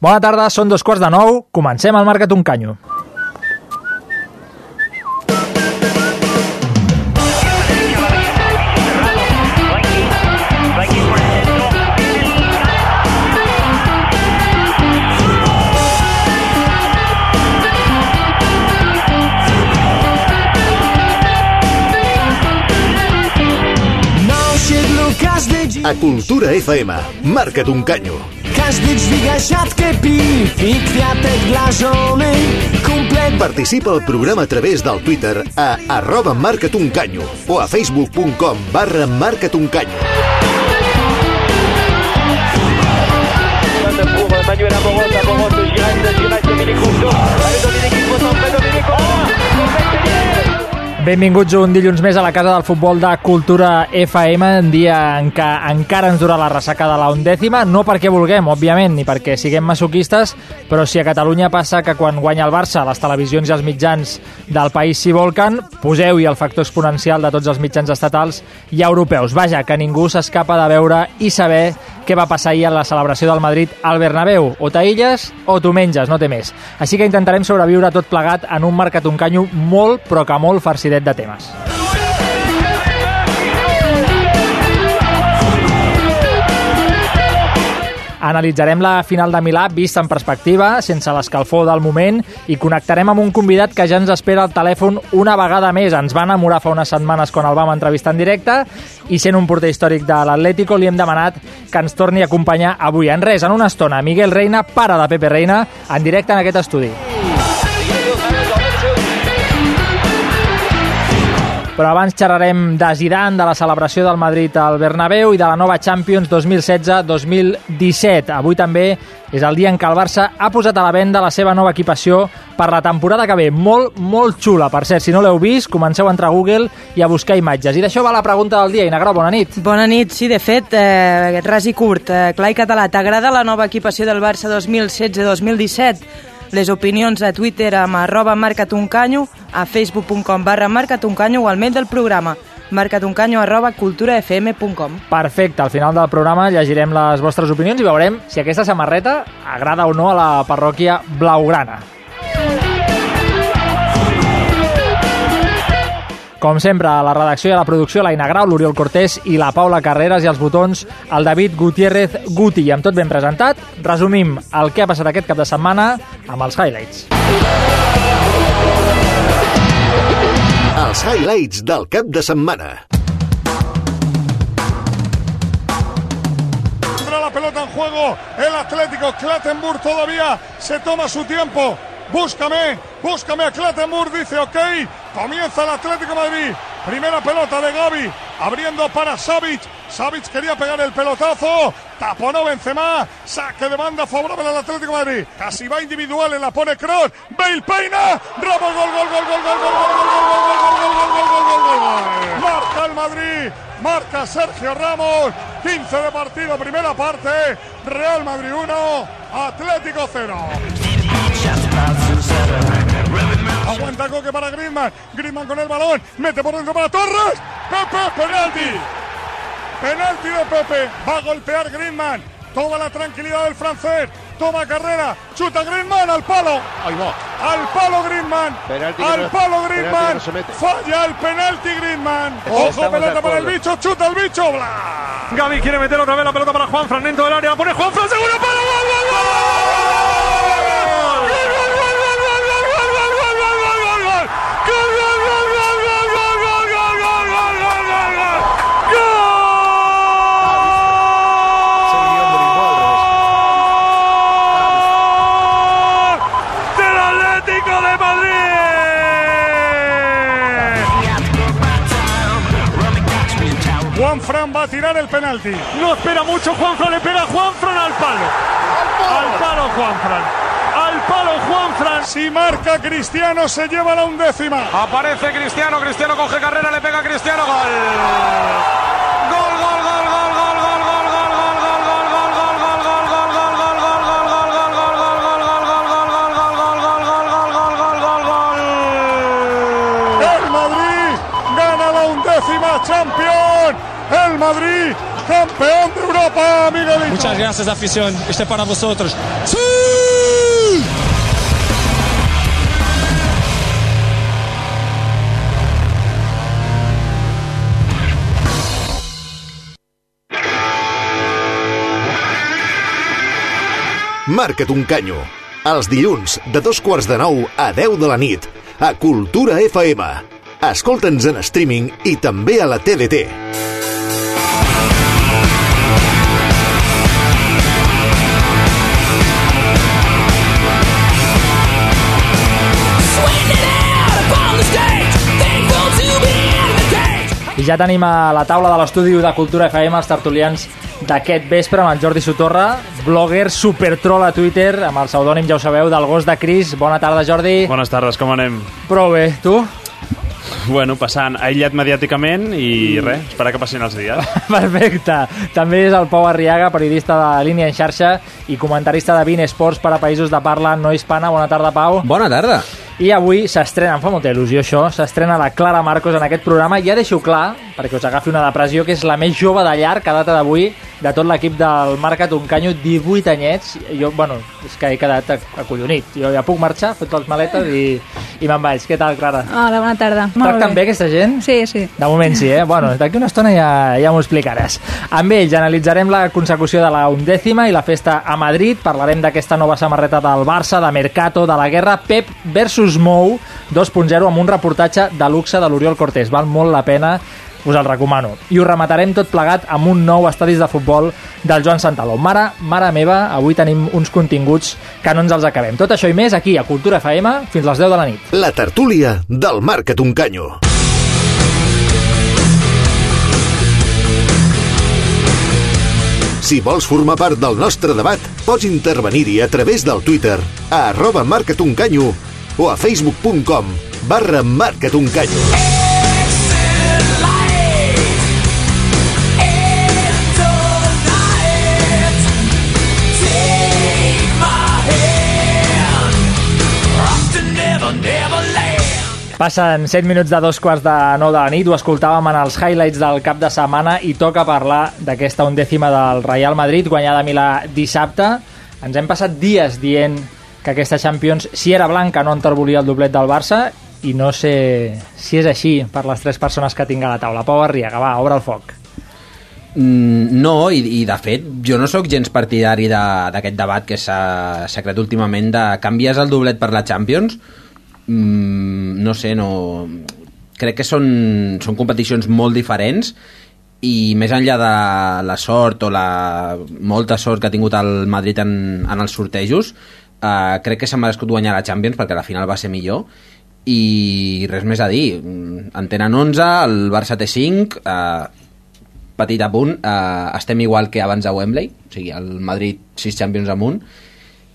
Bona tarda, són dos quarts de nou. Comencem el Marca't un canyo. A Cultura FM, marca't un canyo. Każdy dźwiga siatkę piw i kwiatek dla żony. Komplet Participa al programa a través del Twitter a arroba marca't un canyo o a facebook.com barra marca't un canyo. pour Manuel Amoros, Amoros, Giresse, Giresse, Dominique Rousseau. Allez, Dominique, il faut centrer, Dominique, oh Benvinguts un dilluns més a la Casa del Futbol de Cultura FM, en dia en què encara ens dura la ressaca de la undècima, no perquè vulguem, òbviament, ni perquè siguem masoquistes, però si a Catalunya passa que quan guanya el Barça les televisions i els mitjans del país s'hi volquen, poseu-hi el factor exponencial de tots els mitjans estatals i europeus. Vaja, que ningú s'escapa de veure i saber què va passar ahir a la celebració del Madrid al Bernabéu. O t'aïlles o t'ho menges, no té més. Així que intentarem sobreviure tot plegat en un mercat un canyo molt, però que molt farcidet de temes. Analitzarem la final de Milà vista en perspectiva, sense l'escalfor del moment, i connectarem amb un convidat que ja ens espera al telèfon una vegada més. Ens va enamorar fa unes setmanes quan el vam entrevistar en directe i sent un porter històric de l'Atlético li hem demanat que ens torni a acompanyar avui. En res, en una estona, Miguel Reina, pare de Pepe Reina, en directe en aquest estudi. Però abans xerrarem de Zidane, de la celebració del Madrid al Bernabéu i de la nova Champions 2016-2017. Avui també és el dia en què el Barça ha posat a la venda la seva nova equipació per la temporada que ve. Molt, molt xula. Per cert, si no l'heu vist, comenceu a entrar a Google i a buscar imatges. I d'això va la pregunta del dia. Inagrau, bona nit. Bona nit, sí, de fet, eh, ras i curt. Eh, clar i català, t'agrada la nova equipació del Barça 2016-2017? Les opinions a Twitter amb arroba marcatuncanyo, a facebook.com barra marcatuncanyo o al mail del programa marcatuncanyo arroba culturafm.com Perfecte, al final del programa llegirem les vostres opinions i veurem si aquesta samarreta agrada o no a la parròquia blaugrana. Com sempre, a la redacció i a la producció, la Grau, l'Oriol Cortés i la Paula Carreras i els botons, el David Gutiérrez Guti. I amb tot ben presentat, resumim el que ha passat aquest cap de setmana amb els highlights. Els highlights del cap de setmana. Tendrá la pelota en juego el Atlético. Clattenburg todavía se toma su tiempo. Búscame, búscame a Clattenburg, dice ok. Comienza el Atlético Madrid. Primera pelota de Gaby, abriendo para Savic. Savic quería pegar el pelotazo. Taponó Benzema. Saque de banda favorable al Atlético Madrid. Casi va individual en la pone Kroos. Bale peina. Ramos, gol, gol, gol, gol, gol, gol, gol, gol, gol, gol, gol, gol, gol, gol, gol, gol. Marca el Madrid. Marca Sergio Ramos. 15 de partido, primera parte. Real Madrid 1, Atlético 0. Aguanta coque para Griezmann. Griezmann con el balón. Mete por dentro para Torres. Pepe, penalti. Penalti de Pepe. Va a golpear Griezmann. Toma la tranquilidad del francés. Toma carrera. Chuta Griezmann al palo. Ahí va. Al palo Griezmann. Al palo Griezmann. Falla el penalti Griezmann. Ojo, pelota para el bicho. Chuta el bicho. Bla. Gaby quiere meter otra vez la pelota para Juanfran dentro del área. Pone Juan Fran. Seguro para. ¡Gol, gol, gol! Juan Fran va a tirar el penalti. No espera mucho Juanfran, le pega Juanfran al palo. Al palo Juanfran. Al palo Juanfran. Si marca Cristiano, se lleva la undécima. Aparece Cristiano, Cristiano coge carrera, le pega Cristiano. Gol, Madrid, campeón de Europa, Miguelito. Muchas gracias, afición. Este es para vosotros. ¡Sí! Marca't un canyo. Els dilluns, de dos quarts de nou a 10 de la nit, a Cultura FM. Escolta'ns en streaming i també a la TDT. I ja tenim a la taula de l'estudi de Cultura FM els tertulians d'aquest vespre amb el Jordi Sotorra, blogger supertroll a Twitter, amb el pseudònim, ja ho sabeu, del gos de Cris. Bona tarda, Jordi. Bones tardes, com anem? Prou bé, tu? Bueno, passant aïllat mediàticament i res, esperar que passin els dies. Perfecte. També és el Pau Arriaga, periodista de línia en xarxa i comentarista de 20 esports per a països de parla no hispana. Bona tarda, Pau. Bona tarda. I avui s'estrena, em fa molta il·lusió això, s'estrena la Clara Marcos en aquest programa. Ja deixo clar, perquè us agafi una depressió, que és la més jove de llarg a data d'avui de tot l'equip del Marcat un canyo, 18 anyets. Jo, bueno, és que he quedat acollonit. Jo ja puc marxar, fotre les maletes i, i me'n vaig. Què tal, Clara? Hola, bona tarda. Molt Tracten bé aquesta gent? Sí, sí. De moment sí, eh? Bueno, d'aquí una estona ja, ja m'ho explicaràs. Amb ells analitzarem la consecució de la undècima i la festa a Madrid. Parlarem d'aquesta nova samarreta del Barça, de Mercato, de la guerra Pep versus Mou 2.0 amb un reportatge de luxe de l'Oriol Cortés. Val molt la pena us el recomano. I ho rematarem tot plegat amb un nou estadis de futbol del Joan Santaló. Mare, mare meva, avui tenim uns continguts que no ens els acabem. Tot això i més aquí a Cultura FM fins les 10 de la nit. La tertúlia del Marca't un canyo. Si vols formar part del nostre debat, pots intervenir-hi a través del Twitter a arroba marcatuncanyo o a facebook.com barra marcatuncanyo. Passen 7 minuts de dos quarts de 9 de la nit, ho escoltàvem en els highlights del cap de setmana i toca parlar d'aquesta undècima del Real Madrid, guanyada a Milà dissabte. Ens hem passat dies dient que aquesta Champions, si era blanca, no enterbolia el doblet del Barça i no sé si és així per les tres persones que tinc a la taula. Pau Arriaga, va, obre el foc. Mm, no, i, i de fet jo no sóc gens partidari de- d'aquest debat que s'ha creat últimament de canvies el doblet per la Champions mm, no sé, no crec que són, són competicions molt diferents i més enllà de la sort o la molta sort que ha tingut el Madrid en, en els sortejos eh, crec que s'ha merescut guanyar la Champions perquè la final va ser millor. I res més a dir. Mm, en tenen 11, el Barça té 5 eh, petit apunt, eh, estem igual que abans a Wembley, o sigui, el Madrid 6 Champions amunt,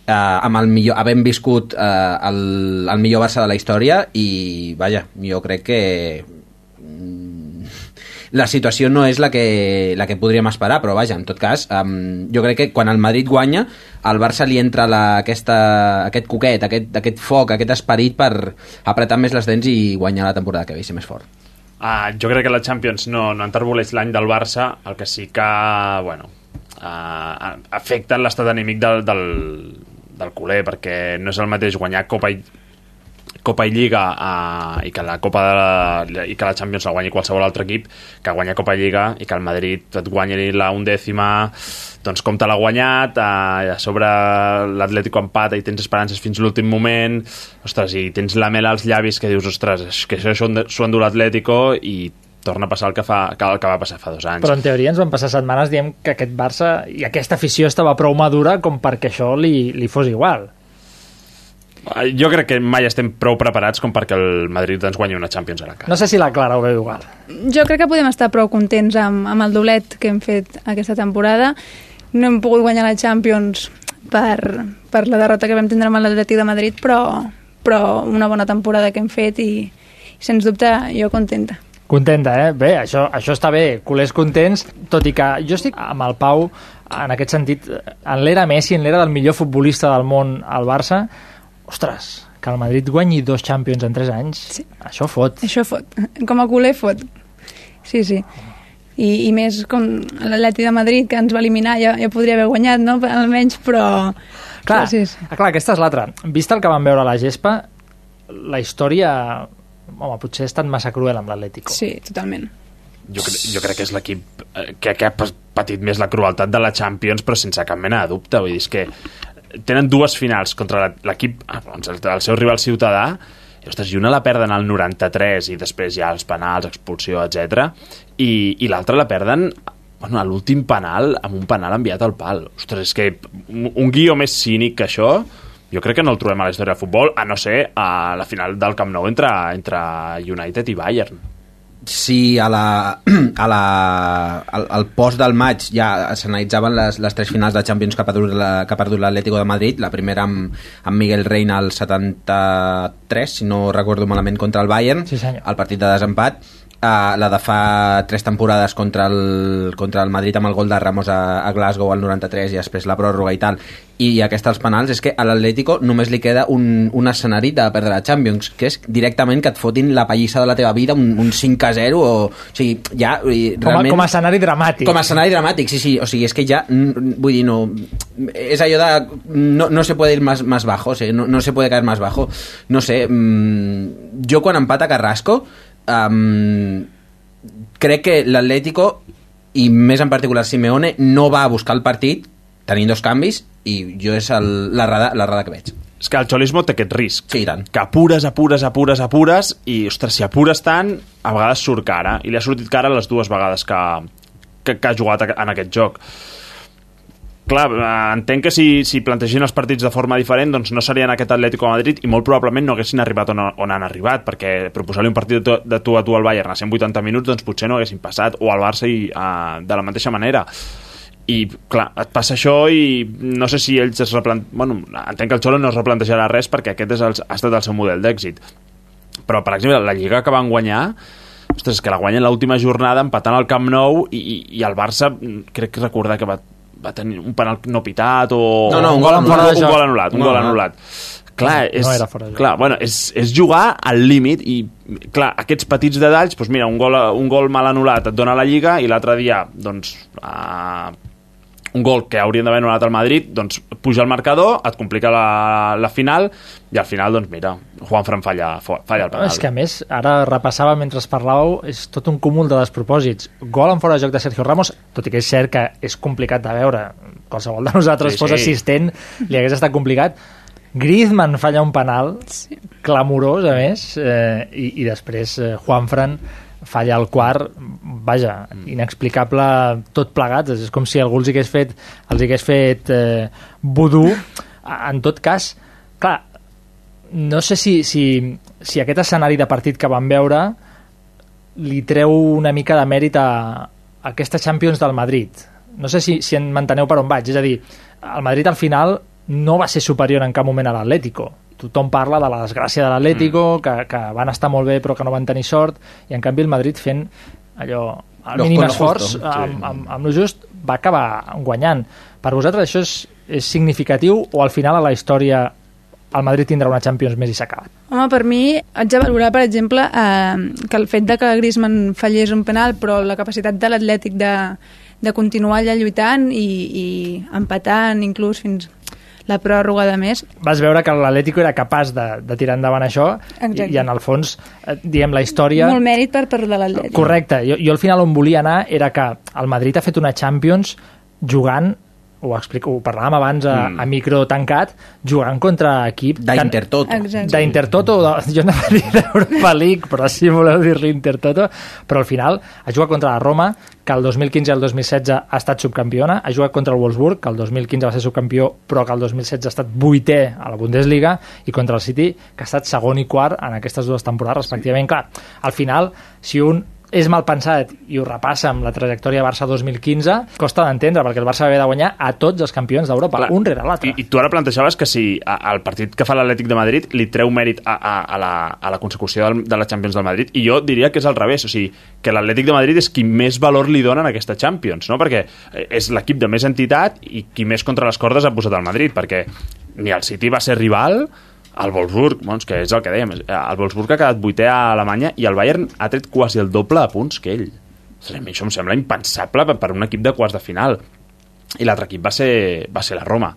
eh, amb el millor, havent viscut eh, el, el millor Barça de la història i, vaja, jo crec que mm, la situació no és la que, la que podríem esperar, però vaja, en tot cas, um, jo crec que quan el Madrid guanya, al Barça li entra la, aquesta, aquest coquet, aquest, aquest foc, aquest esperit per apretar més les dents i guanyar la temporada que ve ser més fort. Uh, jo crec que la Champions no, no enterboleix l'any del Barça, el que sí que, bueno, uh, afecta l'estat anímic del, del, del culer, perquè no és el mateix guanyar Copa i, Copa i Lliga uh, i que la Copa de la, i que la Champions la guanyi qualsevol altre equip que guanyar Copa i Lliga i que el Madrid et guanyi la undècima doncs com te l'ha guanyat uh, a sobre l'Atlético empata i tens esperances fins l'últim moment ostres, i tens la mel als llavis que dius, ostres, que això s'ho endú l'Atlético i torna a passar el que, fa, el que va passar fa dos anys Però en teoria ens van passar setmanes dient que aquest Barça i aquesta afició estava prou madura com perquè això li, li fos igual. Eh, Jo crec que mai estem prou preparats com perquè el Madrid ens guanyi una Champions a la cara. No sé si la Clara ho veu igual. Jo crec que podem estar prou contents amb, amb el doblet que hem fet aquesta temporada. No hem pogut guanyar la Champions per, per la derrota que vam tindre amb l'Atlètic de Madrid, però, però una bona temporada que hem fet i, sens dubte, jo contenta. Contenta, eh? Bé, això, això està bé, culers contents, tot i que jo estic amb el Pau en aquest sentit, en l'era Messi, en l'era del millor futbolista del món al Barça, ostres, que el Madrid guanyi dos Champions en tres anys, sí. això fot. Això fot. Com a culer fot. Sí, sí. I, i més com l'Atleti de Madrid, que ens va eliminar, ja, ja podria haver guanyat, no? Almenys, però... Clar, sí, sí. ah, clar, aquesta és l'altra. Vist el que vam veure a la gespa, la història home, potser ha estat massa cruel amb l'Atlético. Sí, totalment. Jo, cre jo crec que és l'equip eh, que, que ha patit més la crueltat de la Champions, però sense cap mena de dubte. Vull dir, és que tenen dues finals contra l'equip, ah, el, el seu rival ciutadà, i, ostres, i una la perden al 93 i després ja els penals, expulsió, etc. I, i l'altra la perden bueno, a l'últim penal, amb un penal enviat al pal. Ostres, és que un guió més cínic que això jo crec que no el trobem a la història del futbol, a no ser a la final del Camp Nou entre, entre United i Bayern. Sí, a la, a la, al, al post del maig ja s'analitzaven les, les tres finals de Champions que ha perdut la- que ha perdut l'Atlético de Madrid, la primera amb, amb Miguel Reina al 73, si no recordo malament, contra el Bayern, sí, el partit de desempat, uh, la de fa tres temporades contra el, contra el Madrid amb el gol de Ramos a, a Glasgow al 93 i després la pròrroga i tal, i aquesta als penals, és que a l'Atlético només li queda un, un escenari de perdre la Champions, que és directament que et fotin la pallissa de la teva vida, un, un 5 a 0, o, o sigui, ja... i Com a, Realment, com a escenari dramàtic. com a escenari dramàtic, sí, sí, o sigui, és que ja, vull dir, no, és allò de, no, no se puede ir más, más bajo, o sigui, no, no se puede caer más bajo, no sé, mm, jo quan empata Carrasco, um, crec que l'Atlético, i més en particular Simeone, no va a buscar el partit tenint dos canvis, i jo és el, l'errada l'errada que veig. És que el xolismo té aquest risc. Sí, tant. Que apures, apures, apures, apures, i, ostres, si apures tant, a vegades surt cara. I li ha sortit cara les dues vegades que, que, que ha jugat en aquest joc. Clar, eh, entenc que si, si plantegin els partits de forma diferent doncs no serien aquest Atlético de Madrid i molt probablement no haguessin arribat on, on han arribat perquè proposar-li un partit de tu, de tu a tu al Bayern a 180 minuts doncs potser no haguessin passat o al Barça i, uh, de la mateixa manera. I clar, et passa això i no sé si ells es replant... bueno, entenc que el Xolo no es replantejarà res perquè aquest és el, ha estat el seu model d'èxit. Però per exemple la Lliga que van guanyar ostres, que la guanyen l'última jornada empatant al Camp Nou i, i, i el Barça mm, crec que recordar que va, va tenir un penal no pitat o No, no, un un, gol un, de un joc. gol anul·lat, un No, gol no. anul·lat. Clar, No és, era fora de joc. clar, bueno, és, és jugar al límit i, clar, aquests petits detalls, doncs mira, un gol, un gol mal anul·lat et dona la Lliga i l'altre dia, doncs, uh, un gol que haurien d'haver anul·lat al Madrid, doncs puja el marcador, et complica la, la final i al final, doncs mira, Juanfran falla, falla el penal. És que a més, ara repassava mentre parlàveu, és tot un cúmul de despropòsits. Gol en fora de joc de Sergio Ramos, tot i que és cert que és complicat de veure. Qualsevol de nosaltres Sí, sí, fos sí. assistent, li hagués estat complicat. Griezmann falla un penal, sí. clamorós, a més, eh, i, i després eh, Juanfran falla el quart, vaja, inexplicable tot plegat, és com si algú els hagués fet, els hagués fet eh, vudú. En tot cas, clar, no sé si, si, si aquest escenari de partit que vam veure li treu una mica de mèrit a, a aquesta Champions del Madrid. No sé si, si en manteneu per on vaig. És a dir, el Madrid al final no va ser superior en cap moment a l'Atlético. Tothom parla de la desgràcia de l'Atlético, mm. que, que van estar molt bé però que no van tenir sort, i en canvi el Madrid fent allò, el mínim lo esforç, justo, amb, amb, amb lo just, va acabar guanyant. Per vosaltres això és, és significatiu o al final a la història el Madrid tindrà una Champions més i s'ha acabat? Home, per mi haig de valorar, per exemple, eh, que el fet de que Griezmann fallés un penal, però la capacitat de l'Atlètic de, de continuar allà lluitant i, i empatant inclús fins la pròrroga de més. vas veure que l'Atlético era capaç de, de tirar endavant això i, Exacte. i en el fons, eh, diem, la història... Molt mèrit per part de l'Atlètic. Correcte. Jo, jo al final on volia anar era que el Madrid ha fet una Champions jugant ho, explico, ho parlàvem abans a, Mm. a micro tancat, jugant contra equip... D'Intertoto. D'Intertoto, jo anava a dir d'Europa League, però si voleu dir-li Intertoto, però al final ha jugat contra la Roma, que el 2015 i el 2016 ha estat subcampiona, ha jugat contra el Wolfsburg, que el 2015 va ser subcampió, però que el 2016 ha estat vuitè a la Bundesliga, i contra el City, que ha estat segon i quart en aquestes dues temporades, respectivament. Clar, al final, si un és mal pensat i ho repassa amb la trajectòria Barça 2015, costa d'entendre, perquè el Barça va haver de guanyar a tots els campions d'Europa, un rere l'altre. I, I tu ara plantejaves que si al partit que fa l'Atlètic de Madrid li treu mèrit a, a, a, la, a la consecució del, de la Champions del Madrid, i jo diria que és al revés, o sigui, que l'Atlètic de Madrid és qui més valor li dona en aquesta Champions, no? perquè eh, és l'equip de més entitat i qui més contra les cordes ha posat el Madrid, perquè ni el City va ser rival, el Wolfsburg, doncs, que és el que dèiem, el Wolfsburg ha quedat vuitè a Alemanya i el Bayern ha tret quasi el doble de punts que ell. Això em sembla impensable per- un equip de quarts de final. I l'altre equip va ser, va ser la Roma.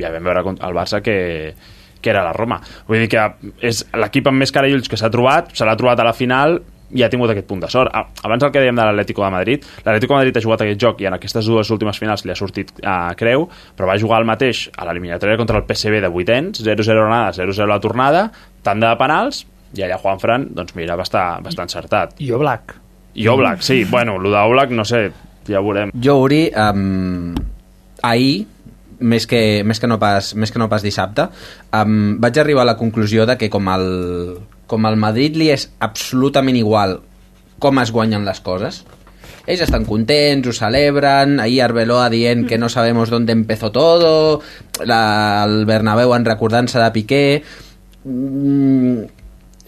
Ja vam veure el Barça que, que era la Roma. Vull dir que és l'equip amb més cara i ulls que s'ha trobat se l'ha trobat a la final i ha tingut aquest punt de sort. Abans el que dèiem de l'Atlético de Madrid, l'Atlético de Madrid ha jugat aquest joc i en aquestes dues últimes finals li ha sortit a creu, però va jugar el mateix a l'eliminatòria contra el PSV de vuitens, 0-0 anada, 0-0 la tornada, tant de penals, i allà Juan Fran, doncs mira, va estar, va estar encertat. I Oblak. I Oblak, sí, bueno, el d'Oblak, no sé, ja ho veurem. Jo, Uri, um, ahir, més que, més, que no pas, més que no pas dissabte, um, vaig arribar a la conclusió de que com el, com el Madrid li és absolutament igual com es guanyen les coses, ells estan contents, ho celebren, ahir Arbeloa dient que no sabemos dónde empezó todo, la, el Bernabéu en recordança de Piqué... Mm,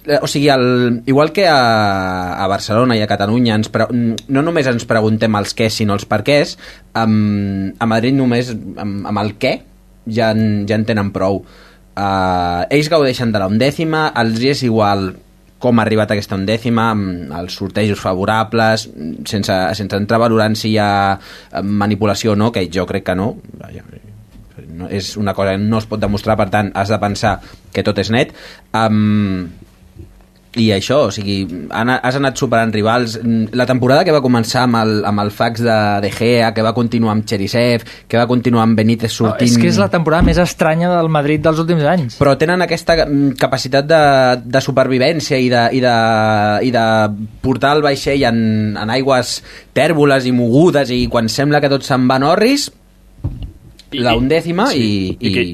eh, o sigui, el, igual que a, a Barcelona i a Catalunya ens pre, no només ens preguntem els què sinó els perquès um, a Madrid només amb, amb el què ja en, ja en tenen prou uh, ells gaudeixen de la undècima els és igual com ha arribat aquesta undècima, amb els sortejos favorables, sense, sense entrar valorant si hi ha eh, manipulació o no, que jo crec que no, no és una cosa que no es pot demostrar, per tant, has de pensar que tot és net. Um, i això, o sigui, han, has anat superant rivals. La temporada que va començar amb el, amb el fax de, de Gea, que va continuar amb Cherisev, que va continuar amb Benítez No, sortint... és que és la temporada més estranya del Madrid dels últims anys. Però tenen aquesta mm, capacitat de, de supervivència i de, i, de, i de portar el vaixell en, en aigües tèrboles i mogudes i quan sembla que tot se'n va en orris, la undècima i... I que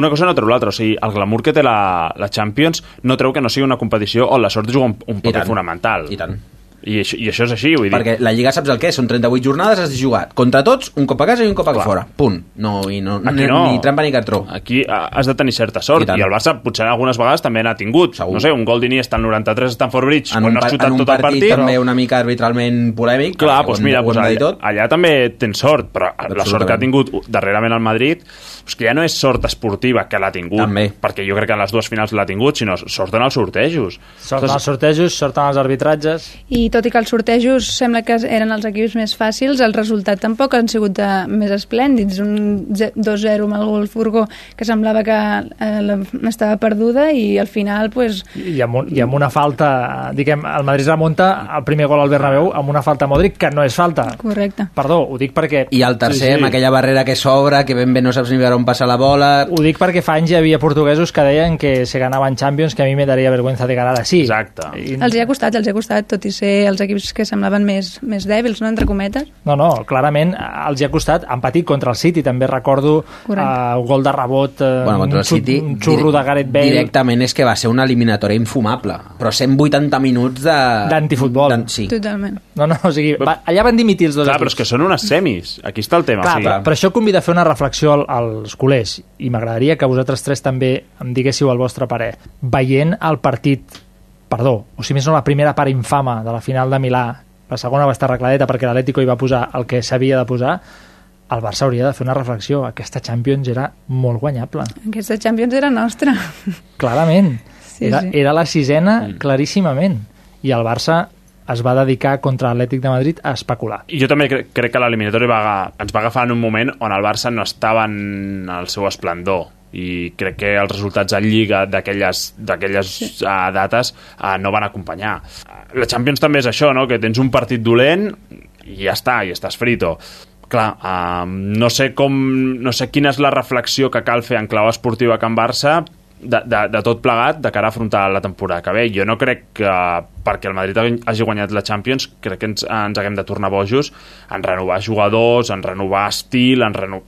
una cosa no treu l'altra, o sigui, el glamour que té la, la Champions no treu que no sigui una competició on la sort juga un, un paper tant. fonamental. I tant. I això, I això és així, vull dir... Perquè la Lliga saps el què? Són 38 jornades, has de jugar contra tots, un cop a casa i un cop a fora. Punt. No, i no, Aquí ni, no. ni trampa ni cartró. Aquí has de tenir certa sort I tant. i, el Barça potser algunes vegades també n'ha tingut Segur. no sé, un gol d'Iniesta al 93 a Stanford Bridge En un, no has xutat tot el partit, partit també una mica arbitralment polèmic. Clar, doncs mira, hem doncs allà, allà també tens sort, però la sort que ha tingut darrerament el Madrid és que ja no és sort esportiva que l'ha tingut, També. perquè jo crec que en les dues finals l'ha tingut, sinó sort en els sortejos. Sort en els sortejos, sort en els arbitratges... I tot i que els sortejos sembla que eren els equips més fàcils, el resultat tampoc han sigut de, més esplèndids. Un ze- 2-0 amb el gol furgó que semblava que eh, estava perduda i al final pues, I amb, un, i amb una falta, diguem, el Madrid remunta el primer gol al Bernabéu amb una falta a Modric, que no és falta. correcte. Perdó, ho dic perquè... I el tercer, amb aquella barrera que s'obre, que ben bé no saps ni veure on passa la bola... Ho dic perquè fa anys hi havia portuguesos que deien que se ganaven Champions, que a mi me daria vergüenza de ganar així. Exacte. I, Els hi ha costat, els hi ha costat, tot i ser els equips que semblaven més, més dèbils, no?, entre cometes. No, no, clarament eh, els hi ha costat. Han patit contra el City, també recordo Correcte. uh, un gol de rebot, uh, Bueno, contra un, el City, un xurro de Gareth Bale. Directament és que va ser una eliminatòria infumable. Però 180 minuts de... D'antifutbol. d'an- Sí. Totalment. No, no, o sigui, va, allà van dimitir els dos Clar, equips. però és que són unes semis, aquí està el tema. Clar, o sigui, però, però això convida a fer una reflexió al- als culers i m'agradaria que vosaltres tres també em diguéssiu el vostre parer. Veient el partit, perdó, o si més no la primera part infama de la final de Milà, la segona va estar arregladeta perquè l'Atlético hi va posar el que s'havia de posar, el Barça hauria de fer una reflexió. Aquesta Champions era molt guanyable, Aquesta Champions era nostra. clarament. Sí, era, sí. era la sisena claríssimament. I el Barça es va dedicar contra l'Atlètic de Madrid a especular. I jo també crec, crec que l'eliminatori ens va agafar en un moment on el Barça no estava en el seu esplendor i crec que els resultats en Lliga d'aquelles d'aquelles uh, dates uh, no van acompanyar. La Champions també és això, no? que tens un partit dolent i ja està, i estàs frito. clar, uh, no sé com no sé quina és la reflexió que cal fer en clau esportiva a Can Barça de, de, de tot plegat de cara a afrontar la temporada que ve. Jo no crec que perquè el Madrid hagi guanyat la Champions crec que ens, ens haguem de tornar bojos en renovar jugadors, en renovar estil, en reno...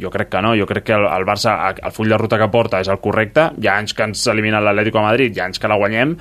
jo crec que no, jo crec que el, el Barça, el full de ruta que porta és el correcte, hi ha anys que ens elimina l'Atlético de Madrid, hi ha anys que la guanyem,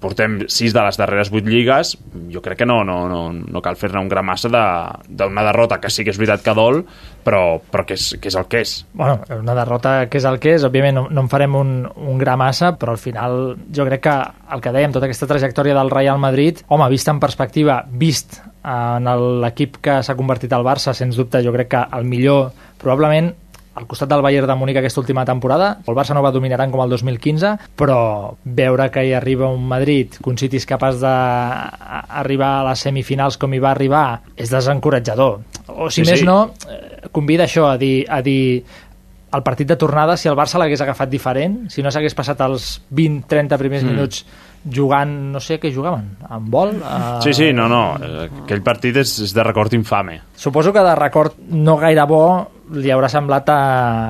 portem sis de les darreres vuit lligues. Jo crec que no, no, no, no cal fer-ne un gran massa d'una de, derrota que sí que és veritat que dol però, però que, és, que és el que és. Bueno, una derrota que és el que és òbviament no, no en farem un, un gran massa però al final jo crec que el que dèiem tota aquesta trajectòria del Real Madrid home, vist en perspectiva, vist en l'equip que s'ha convertit al Barça sens dubte jo crec que el millor probablement al costat del Bayern de Múnich aquesta última temporada. El Barça no va dominar tant com el 2015, però veure que hi arriba un Madrid, que un City és capaç d'arribar a les semifinals com hi va arribar, és desencoratjador. O si sí, més sí. no, eh, convida això a dir, a dir el partit de tornada, si el Barça l'hagués agafat diferent, si no s'hagués passat els 20-30 primers mm. minuts jugant, no sé què jugaven, amb vol? Uh... Sí, sí, no, no, aquell partit és, és de record infame. Suposo que de record no gaire bo li haurà semblat a,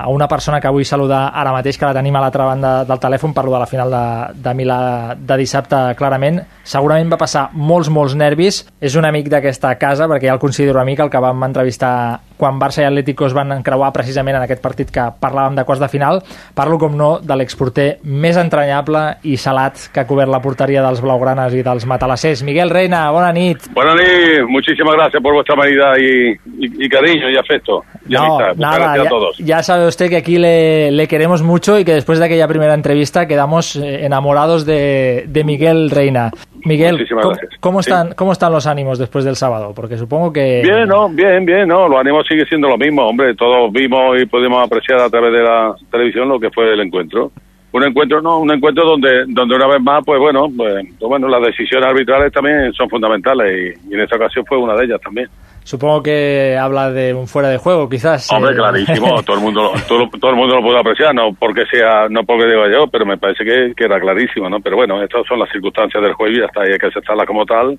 a una persona que vull saludar ara mateix, que la tenim a l'altra banda del telèfon, parlo de la final de, de Milà de dissabte, clarament. Segurament va passar molts, molts nervis. És un amic d'aquesta casa, perquè ja el considero amic, el que vam entrevistar quan Barça i Atlético es van encreuar precisament en aquest partit que parlàvem de quarts de final. Parlo, com no, de l'exporter més entranyable i salat que ha cobert la porteria dels blaugranes i dels matalassers. Miguel Reina, bona nit. Bona nit, muchísimas gracias por vuestra manida y, y, y cariño y afecto. Y no, amistad. Nada, ya, ya, sabe usted que aquí le, le, queremos mucho y que después de aquella primera entrevista quedamos eh, enamorados de, de Miguel Reina. Miguel, ¿cómo, ¿cómo, están, sí. ¿cómo están los ánimos después del sábado? Porque supongo que... Bien, no, bien, bien, no, los ánimos sigue siendo lo mismo, hombre, todos vimos y pudimos apreciar a través de la televisión lo que fue el encuentro. Un encuentro, no, un encuentro donde, donde una vez más, pues bueno, pues, pues bueno, las decisiones arbitrales también son fundamentales y, y en esta ocasión fue una de ellas también. Supongo que habla de un fuera de juego, quizás. Hombre, eh... clarísimo, todo el mundo, todo, todo, el mundo lo puede apreciar, no porque sea, no porque diga yo, pero me parece que, que, era clarísimo, ¿no? Pero bueno, estas son las circunstancias del juego y hasta hay que aceptarla como tal,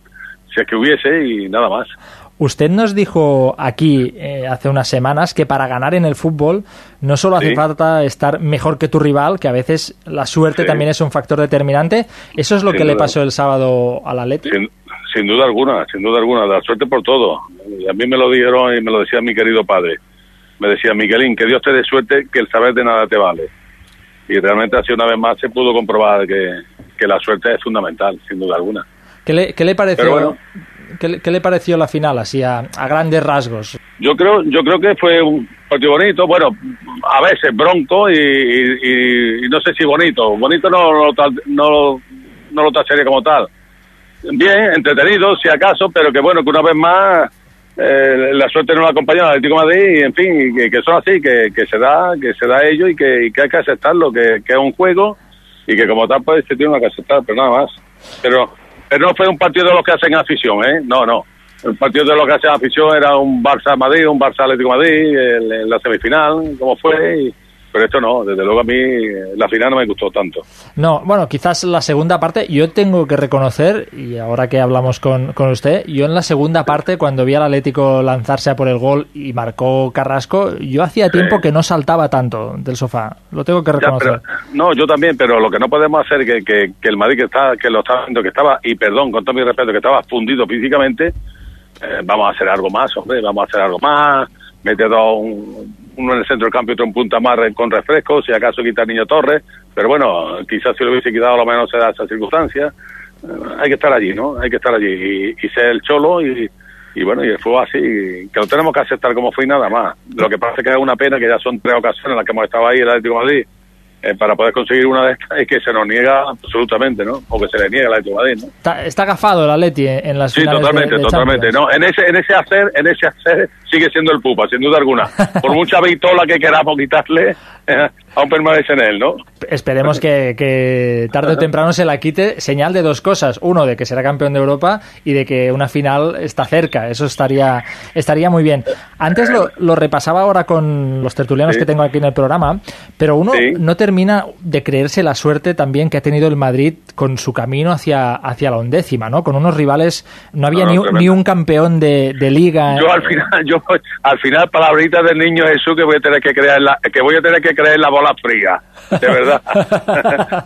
si es que hubiese y nada más. Usted nos dijo aquí eh, hace unas semanas que para ganar en el fútbol no solo hace sí. falta estar mejor que tu rival, que a veces la suerte sí. también es un factor determinante. ¿Eso es lo sin que duda. le pasó el sábado al Atleti? Sin, sin duda alguna, sin duda alguna, la suerte por todo. Y a mí me lo dijeron y me lo decía mi querido padre. Me decía, Miguelín, que Dios te dé suerte, que el saber de nada te vale. Y realmente así una vez más se pudo comprobar que, que la suerte es fundamental, sin duda alguna. ¿Qué le, qué le pareció? Bueno, ¿Qué le, ¿Qué le, pareció la final, así a, a, grandes rasgos? Yo creo, yo creo que fue un partido bonito, bueno, a veces bronco y, y, y no sé si bonito. Bonito no, no, no, no lo tacharía como tal. Bien, entretenido, si acaso, pero que bueno, que una vez más eh, la suerte no la acompaña al Atlético Madrid y en fin, que, que son así, que, que, se da, que se da ello y que, y hay que aceptarlo, que, que es un juego y que como tal pues se tiene que aceptar, pero nada más. Pero pero no fue un partido de los que hacen afición, ¿eh? No, no. El partido de los que hacen afición era un Barça-Madrid, un Barça-Atlético-Madrid en la semifinal, como fue, y, pero esto no, desde luego a mí la final no me gustó tanto. No, bueno, quizás la segunda parte, yo tengo que reconocer, y ahora que hablamos con, con usted, yo en la segunda parte, cuando vi al Atlético lanzarse a por el gol y marcó Carrasco, yo hacía tiempo que no saltaba tanto del sofá, lo tengo que reconocer. Ya, pero, no, yo también, pero lo que no podemos hacer que, que, que el Madrid que está, que lo estaba viendo, que estaba, y perdón, con todo mi respeto, que estaba fundido físicamente, eh, vamos a hacer algo más, hombre, vamos a hacer algo más, meter un, uno en el centro del campo y otro en punta mar con refrescos, si acaso quita Niño Torres, pero bueno, quizás si lo hubiese quitado a lo menos se esa circunstancia. Eh, hay que estar allí, ¿no? Hay que estar allí y, y ser el cholo y, y bueno, y fue así, que lo tenemos que aceptar como fue y nada más. Lo que pasa es que es una pena que ya son tres ocasiones en las que hemos estado ahí el Atlético de Madrid eh, para poder conseguir una de estas es que se nos niega absolutamente, ¿no? O que se le niega Atlético de Madrid, ¿no? Está, está agafado el Atleti en las Sí, totalmente, de, de totalmente. No, en ese, en ese hacer, en ese hacer sigue siendo el pupa, sin duda alguna. Por mucha vitola que queramos quitarle, eh, aún permanece en él, ¿no? Esperemos que, que, tarde o temprano se la quite. Señal de dos cosas. Uno, de que será campeón de Europa y de que una final está cerca. Eso estaría, estaría muy bien. Antes lo, lo repasaba ahora con los tertulianos sí. que tengo aquí en el programa, pero uno sí. no termina de creerse la suerte también que ha tenido el Madrid con su camino hacia, hacia la undécima, ¿no? Con unos rivales, no había no, no, ni, ni, un campeón de, de liga. Yo al final, yo al final palabritas del niño Jesús que voy a tener que creer en la, que voy a tener que creer en la bola fría, de verdad.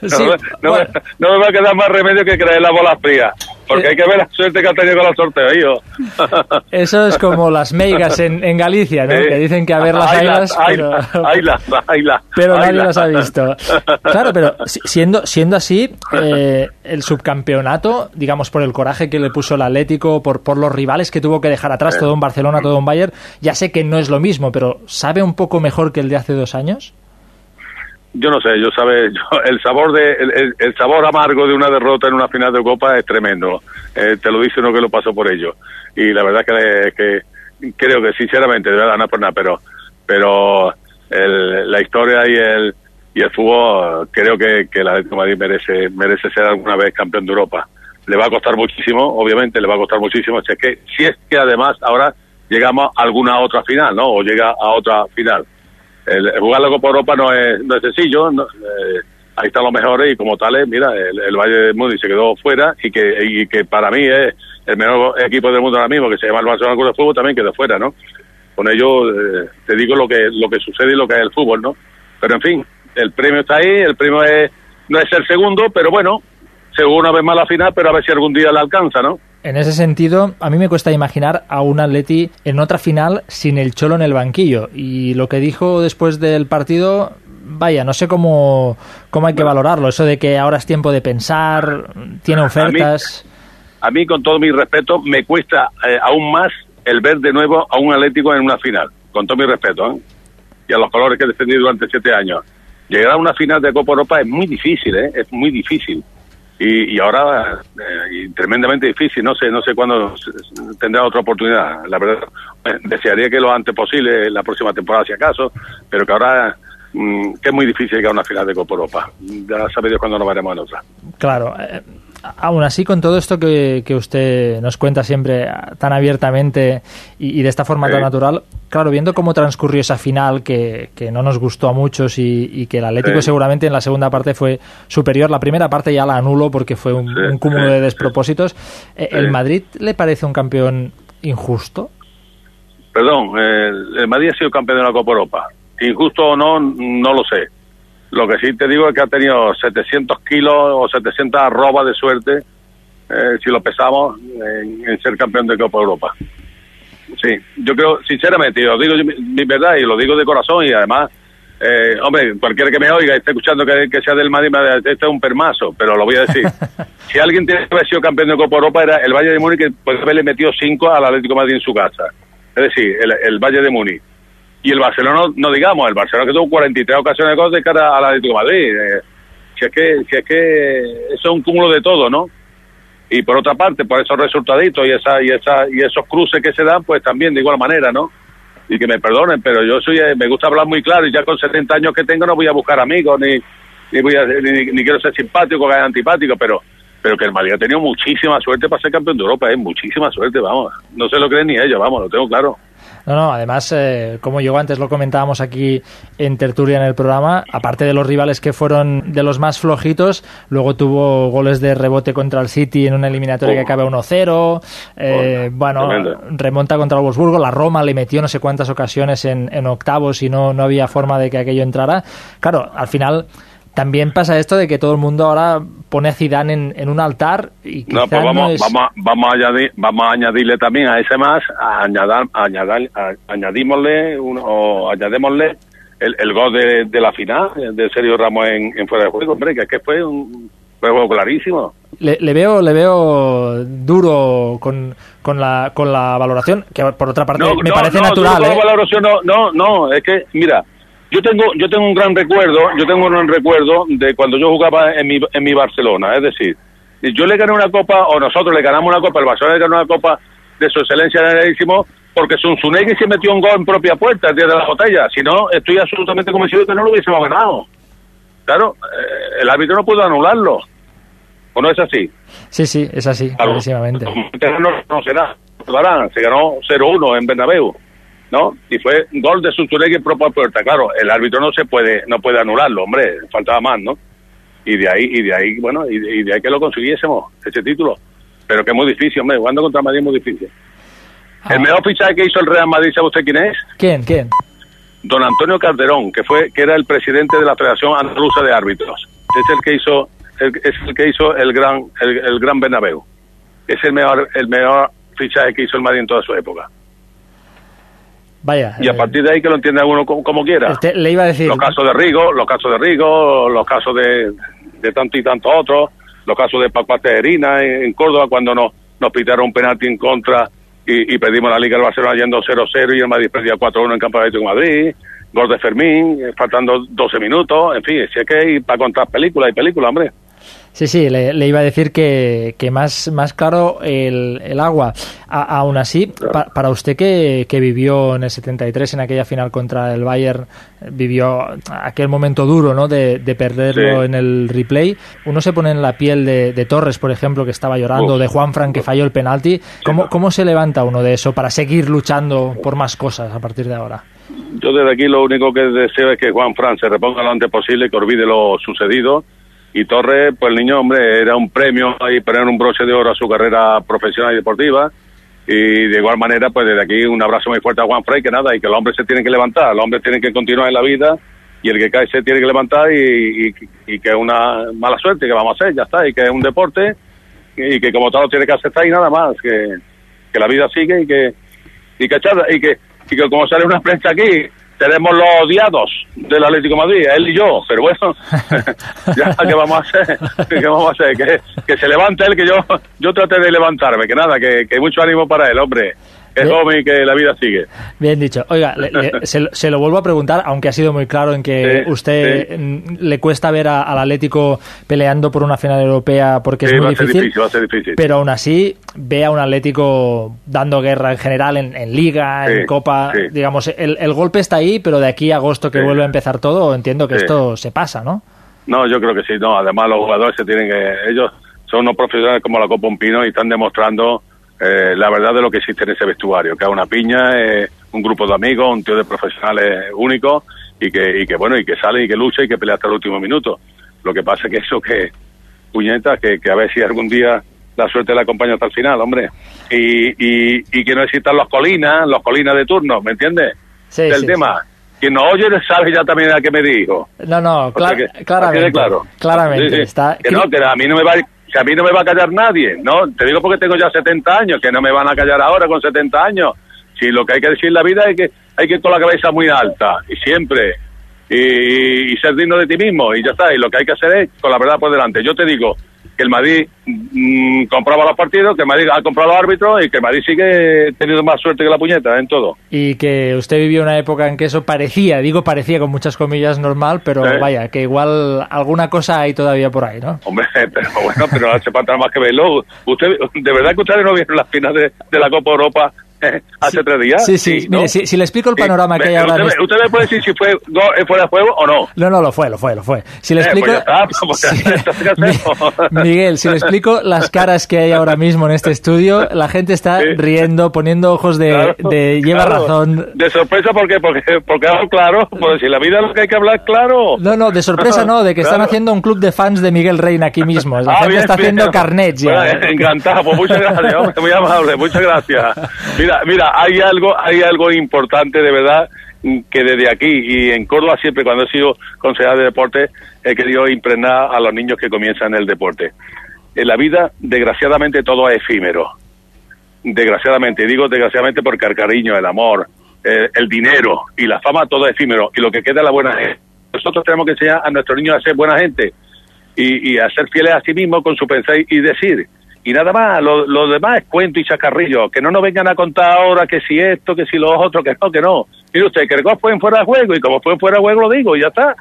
no, Sí, me- no, me, no me va a quedar más remedio que creer en la bola fría, porque hay que ver la suerte que ha tenido con los sorteos, hijo. Eso es como las meigas en, en Galicia, ¿no? Sí. Que dicen que a ver las Ailas, pero, ailas, pero nadie las ha visto. Claro, pero si- siendo, siendo así, eh, el subcampeonato, digamos, por el coraje que le puso el Atlético, por, por los rivales que tuvo que dejar atrás, todo un Barcelona, todo un Bayern, ya sé que no es lo mismo, pero ¿sabe un poco mejor que el de hace dos años? Yo no sé, yo sabe, yo- el sabor de el, el- sabor amargo de una derrota en una final de Copa es tremendo. Eh, te lo dice uno que lo pasó por ello. Y la verdad que, le- que creo que sinceramente, de verdad, no por nada, pero pero el- la historia y el y el fútbol creo que, que el Atlético de Madrid merece merece ser alguna vez campeón de Europa. Le va a costar muchísimo, obviamente le va a costar muchísimo, si es que si es que además ahora llegamos a alguna otra final, ¿no? O llega a otra final el, jugar la Copa Europa no es, no es sencillo, eh, ahí están los mejores y como tales, mira, el, Valle de Múnich se quedó fuera y que, y que para mí es el mejor equipo del mundo ahora mismo, que se llama el Barcelona Club de Fútbol, también quedó fuera, ¿no? Con ello eh, te digo lo que lo que sucede y lo que es el fútbol, ¿no? Pero en fin, el premio está ahí, el premio es no es el segundo, pero bueno, se jugó una vez más la final, pero a ver si algún día le alcanza, ¿no? En ese sentido, a mí me cuesta imaginar a un Atleti en otra final sin el Cholo en el banquillo. Y lo que dijo después del partido, vaya, no sé cómo, cómo hay que valorarlo. Eso de que ahora es tiempo de pensar, tiene ofertas. a mí, con todo mi respeto, me cuesta eh, aún más el ver de nuevo a un Atlético en una final. Con todo mi respeto, ¿eh? Y a los colores que he defendido durante siete años. Llegar a una final de Copa Europa es muy difícil, ¿eh? Es muy difícil. Y, y ahora, eh, tremendamente difícil. No sé, no sé cuándo tendrá otra oportunidad. La verdad, desearía que lo antes posible, la próxima temporada, si acaso, pero que ahora, mm, que es muy difícil llegar a una final de Copa Europa. Ya sabe Dios cuándo nos veremos en otra. Claro, eh, aún así, con todo esto que, que usted nos cuenta siempre tan abiertamente y, y de esta forma Sí. tan natural, claro, viendo cómo transcurrió esa final que, que no nos gustó a muchos y, y que el Atlético Sí. seguramente en la segunda parte fue superior, la primera parte ya la anulo porque fue un, Sí, un cúmulo de despropósitos. Eh. ¿El Madrid le parece un campeón injusto? Perdón, el, el Madrid ha sido campeón de la Copa Europa. Injusto o no, no lo sé. Lo que sí te digo es que ha tenido 700 kilos o 700 arrobas de suerte, eh, si lo pesamos, en, en ser campeón de Copa Europa. Sí, yo creo, sinceramente, yo digo mi, mi verdad y lo digo de corazón y además, eh, hombre, cualquiera que me oiga y esté escuchando que, que sea del Madrid, este es un permazo, pero lo voy a decir. si alguien tiene que haber sido campeón de Copa Europa era el Valle de Múnich que puede haberle metido 5 al Atlético de Madrid en su casa. Es decir, el, el Valle de Múnich. Y el Barcelona, no, digamos, el Barcelona que tuvo 43 ocasiones de gol de cara al Atlético de Madrid. Eh, si es que, si es que eso es un cúmulo de todo, ¿no? Y por otra parte, por esos resultaditos y esa, y esa, y esos cruces que se dan, pues también de igual manera, ¿no? Y que me perdonen, pero yo soy, eh, me gusta hablar muy claro y ya con 70 años que tengo no voy a buscar amigos ni, ni voy a, ni, ni quiero ser simpático ni antipático, pero pero que el Madrid ha tenido muchísima suerte para ser campeón de Europa, es muchísima suerte, vamos. No se lo creen ni ellos, vamos, lo tengo claro. No, no, además, eh, como yo antes lo comentábamos aquí en Tertulia en el programa, aparte de los rivales que fueron de los más flojitos, luego tuvo goles de rebote contra el City en una eliminatoria que acaba 1-0, eh, bueno, tremendo. remonta contra el Wolfsburgo, la Roma le metió no sé cuántas ocasiones en, en octavos y no, no había forma de que aquello entrara. Claro, al final también pasa esto de que todo el mundo ahora pone a Zidane en, en un altar y No, pues vamos, no es- vamos, a- vamos, a añadir, vamos a añadirle también a ese más, a añadar, a añadar- a- añadímosle, uno, o añadémosle el, el gol de, de la final de Sergio Ramos en, en fuera de juego, hombre, que es que fue un juego clarísimo. Le, le veo le veo duro con, con la con la valoración que por otra parte No, me no, parece natural ¿eh? valoración, no, no, no, es que, mira, yo tengo, yo tengo un gran recuerdo, yo tengo un gran recuerdo de cuando yo jugaba en mi, en mi Barcelona, es decir, yo le gané una copa, o nosotros le ganamos una copa, el Barcelona le ganó una copa de su excelencia generalísimo, porque Sunsunegui se metió un gol en propia puerta el día de la botella, si no, estoy absolutamente convencido de que no lo hubiésemos ganado. Claro, eh, el árbitro no pudo anularlo, ¿o no es así? sí sí es así clarísimamente no, no será. Se ganó 0-1 en Bernabéu, ¿no? Y fue gol de Sunsuregui en propia puerta. Claro, el árbitro no se puede no puede anularlo, hombre, faltaba más, ¿no? Y de ahí y de ahí, bueno, y de, y de ahí que lo consiguiésemos ese título. Pero que es muy difícil, hombre, jugando contra Madrid es muy difícil. El mejor fichaje que hizo el Real Madrid, ¿sabe usted quién es? ¿Quién? ¿Quién? Don Antonio Calderón, que fue que era el presidente de la Federación Andaluza de Árbitros. Es el que hizo el, es el que hizo el gran el, el gran Bernabéu. Es el mejor el mejor fichaje que hizo el Madrid en toda su época. Vaya. Y a partir de ahí que lo entienda uno como, como quiera. Este, le iba a decir. Los casos de Rigo, los casos de Rigo, los casos de, de tanto y tanto otros, los casos de Paco Tejerina en, en Córdoba cuando nos, nos pitaron un penalti en contra y, y pedimos la Liga del Barcelona yendo 0-0 y el Madrid perdía 4-1 en Campeonato de Madrid, gol de Fermín, eh, faltando 12 minutos, en fin, si es que hay para contar películas y películas, hombre. Sí, sí, le, le, iba a decir que, que más, más claro el, el agua. A, aún así, pa, para usted que, que, vivió en el 73, en aquella final contra el Bayern, vivió aquel momento duro ¿no? de, de perderlo Sí. en el replay, uno se pone en la piel de, de Torres, por ejemplo, que estaba llorando, Uf. de Juan Fran que falló el penalti. ¿Cómo, ¿Cómo se levanta uno de eso para seguir luchando por más cosas a partir de ahora? Yo desde aquí lo único que deseo es que Juan Fran se reponga lo antes posible, que olvide lo sucedido. Y Torres, pues el niño, hombre, era un premio y poner un broche de oro a su carrera profesional y deportiva. Y de igual manera, pues desde aquí un abrazo muy fuerte a Juan Frey, que nada, y que el hombre se tiene que levantar, el hombre tiene que continuar en la vida y el que cae se tiene que levantar y, y, y que es una mala suerte que vamos a hacer, ya está, y que es un deporte y que como tal lo tiene que aceptar y nada más, que, que la vida sigue y que, y que, y que, y que como sale una prensa aquí, tenemos los odiados del Atlético de Madrid, él y yo, pero bueno, ya, ¿qué vamos a hacer? ¿Qué vamos a hacer? Que, que se levante él, que yo, yo trate de levantarme, que nada, que, que mucho ánimo para él, hombre, es Bien. joven y que la vida sigue. Bien dicho. Oiga, le- le- se, lo- se lo vuelvo a preguntar, aunque ha sido muy claro en que Sí, usted sí. mm, le cuesta ver a- al Atlético peleando por una final europea porque Sí, es va muy a ser difícil. difícil, va a ser difícil. Pero aún así, ve a un Atlético dando guerra en general en, en Liga, en Copa. Digamos, el, el golpe está ahí, pero de aquí a agosto que vuelve a empezar todo, entiendo que esto se pasa, ¿no? No, yo creo que sí, no, además los jugadores se tienen que, ellos son unos profesionales como la Copa Un Pino y están demostrando eh, la verdad de lo que existe en ese vestuario, que es una piña, eh, un grupo de amigos, un tío de profesionales únicos y que, y que bueno, y que sale y que lucha y que pelea hasta el último minuto. Lo que pasa es que eso que, puñetas, que, que a ver si algún día la suerte la acompaña hasta el final, hombre. Y, y, y que no existan los colinas, los colinas de turno, ¿me entiendes? Sí, Del sí, tema. Quien nos oye sabe ya también a qué me dijo. No, no, O sea cla- que- así de claramente. claro. Claramente. Sí, sí. Está, Que no, que a mí no me va que a mí no me va a callar nadie, ¿no? Te digo porque tengo ya 70 años, que no me van a callar ahora con 70 años. Si lo que hay que decir en la vida es que hay que ir con la cabeza muy alta, y siempre, y, y ser digno de ti mismo, y ya está. Y lo que hay que hacer es con la verdad por delante. Yo te digo que el Madrid mm, compraba los partidos, que el Madrid ha comprado árbitros y que el Madrid sigue teniendo más suerte que la puñeta en todo. y que usted vivió una época en que eso parecía, digo parecía con muchas comillas normal, pero vaya, que igual alguna cosa hay todavía por ahí, ¿no? Hombre, pero bueno, pero no hace falta más que verlo. Usted, ¿De verdad que ustedes no vieron las finales de, de la Copa Europa hace tres días? Sí, sí, ¿no? mire, si, si le explico el Sí, panorama que hay ahora... usted, este- usted me puede decir si fue eh, fuera de juego o no. No, no, lo fue, lo fue, lo fue. Si le Eh, explico... pues está, Sí. Mi- Miguel, si le explico las caras que hay ahora mismo en este estudio, la gente está Sí. riendo, poniendo ojos de, Claro, de lleva claro. razón. De sorpresa, ¿por qué? Porque, porque hablo claro. Pues si la vida es lo que hay que hablar claro. No, no, de sorpresa no, de que están Claro. haciendo un club de fans de Miguel Reina aquí mismo. La Ah, gente bien, está bien. haciendo carnets ya. Bueno, ¿eh? encantado, pues muchas gracias, hombre, muy amable, muchas gracias. Mira, mira, hay algo, hay algo importante de verdad que desde aquí y en Córdoba siempre cuando he sido concejal de deporte he querido impregnar a los niños que comienzan el deporte. En la vida, desgraciadamente, todo es efímero. Desgraciadamente, digo desgraciadamente porque el cariño, el amor, eh, el dinero y la fama, todo es efímero. Y lo que queda es la buena gente. Nosotros tenemos que enseñar a nuestros niños a ser buena gente y, y a ser fieles a sí mismos con su pensar y decir. Y nada más, lo, lo demás es cuento y chacarrillo. Que no nos vengan a contar ahora que si esto, que si lo otro, que no, que no. Mire usted, que el gol fue fuera de juego y como fue fuera de juego lo digo y ya está.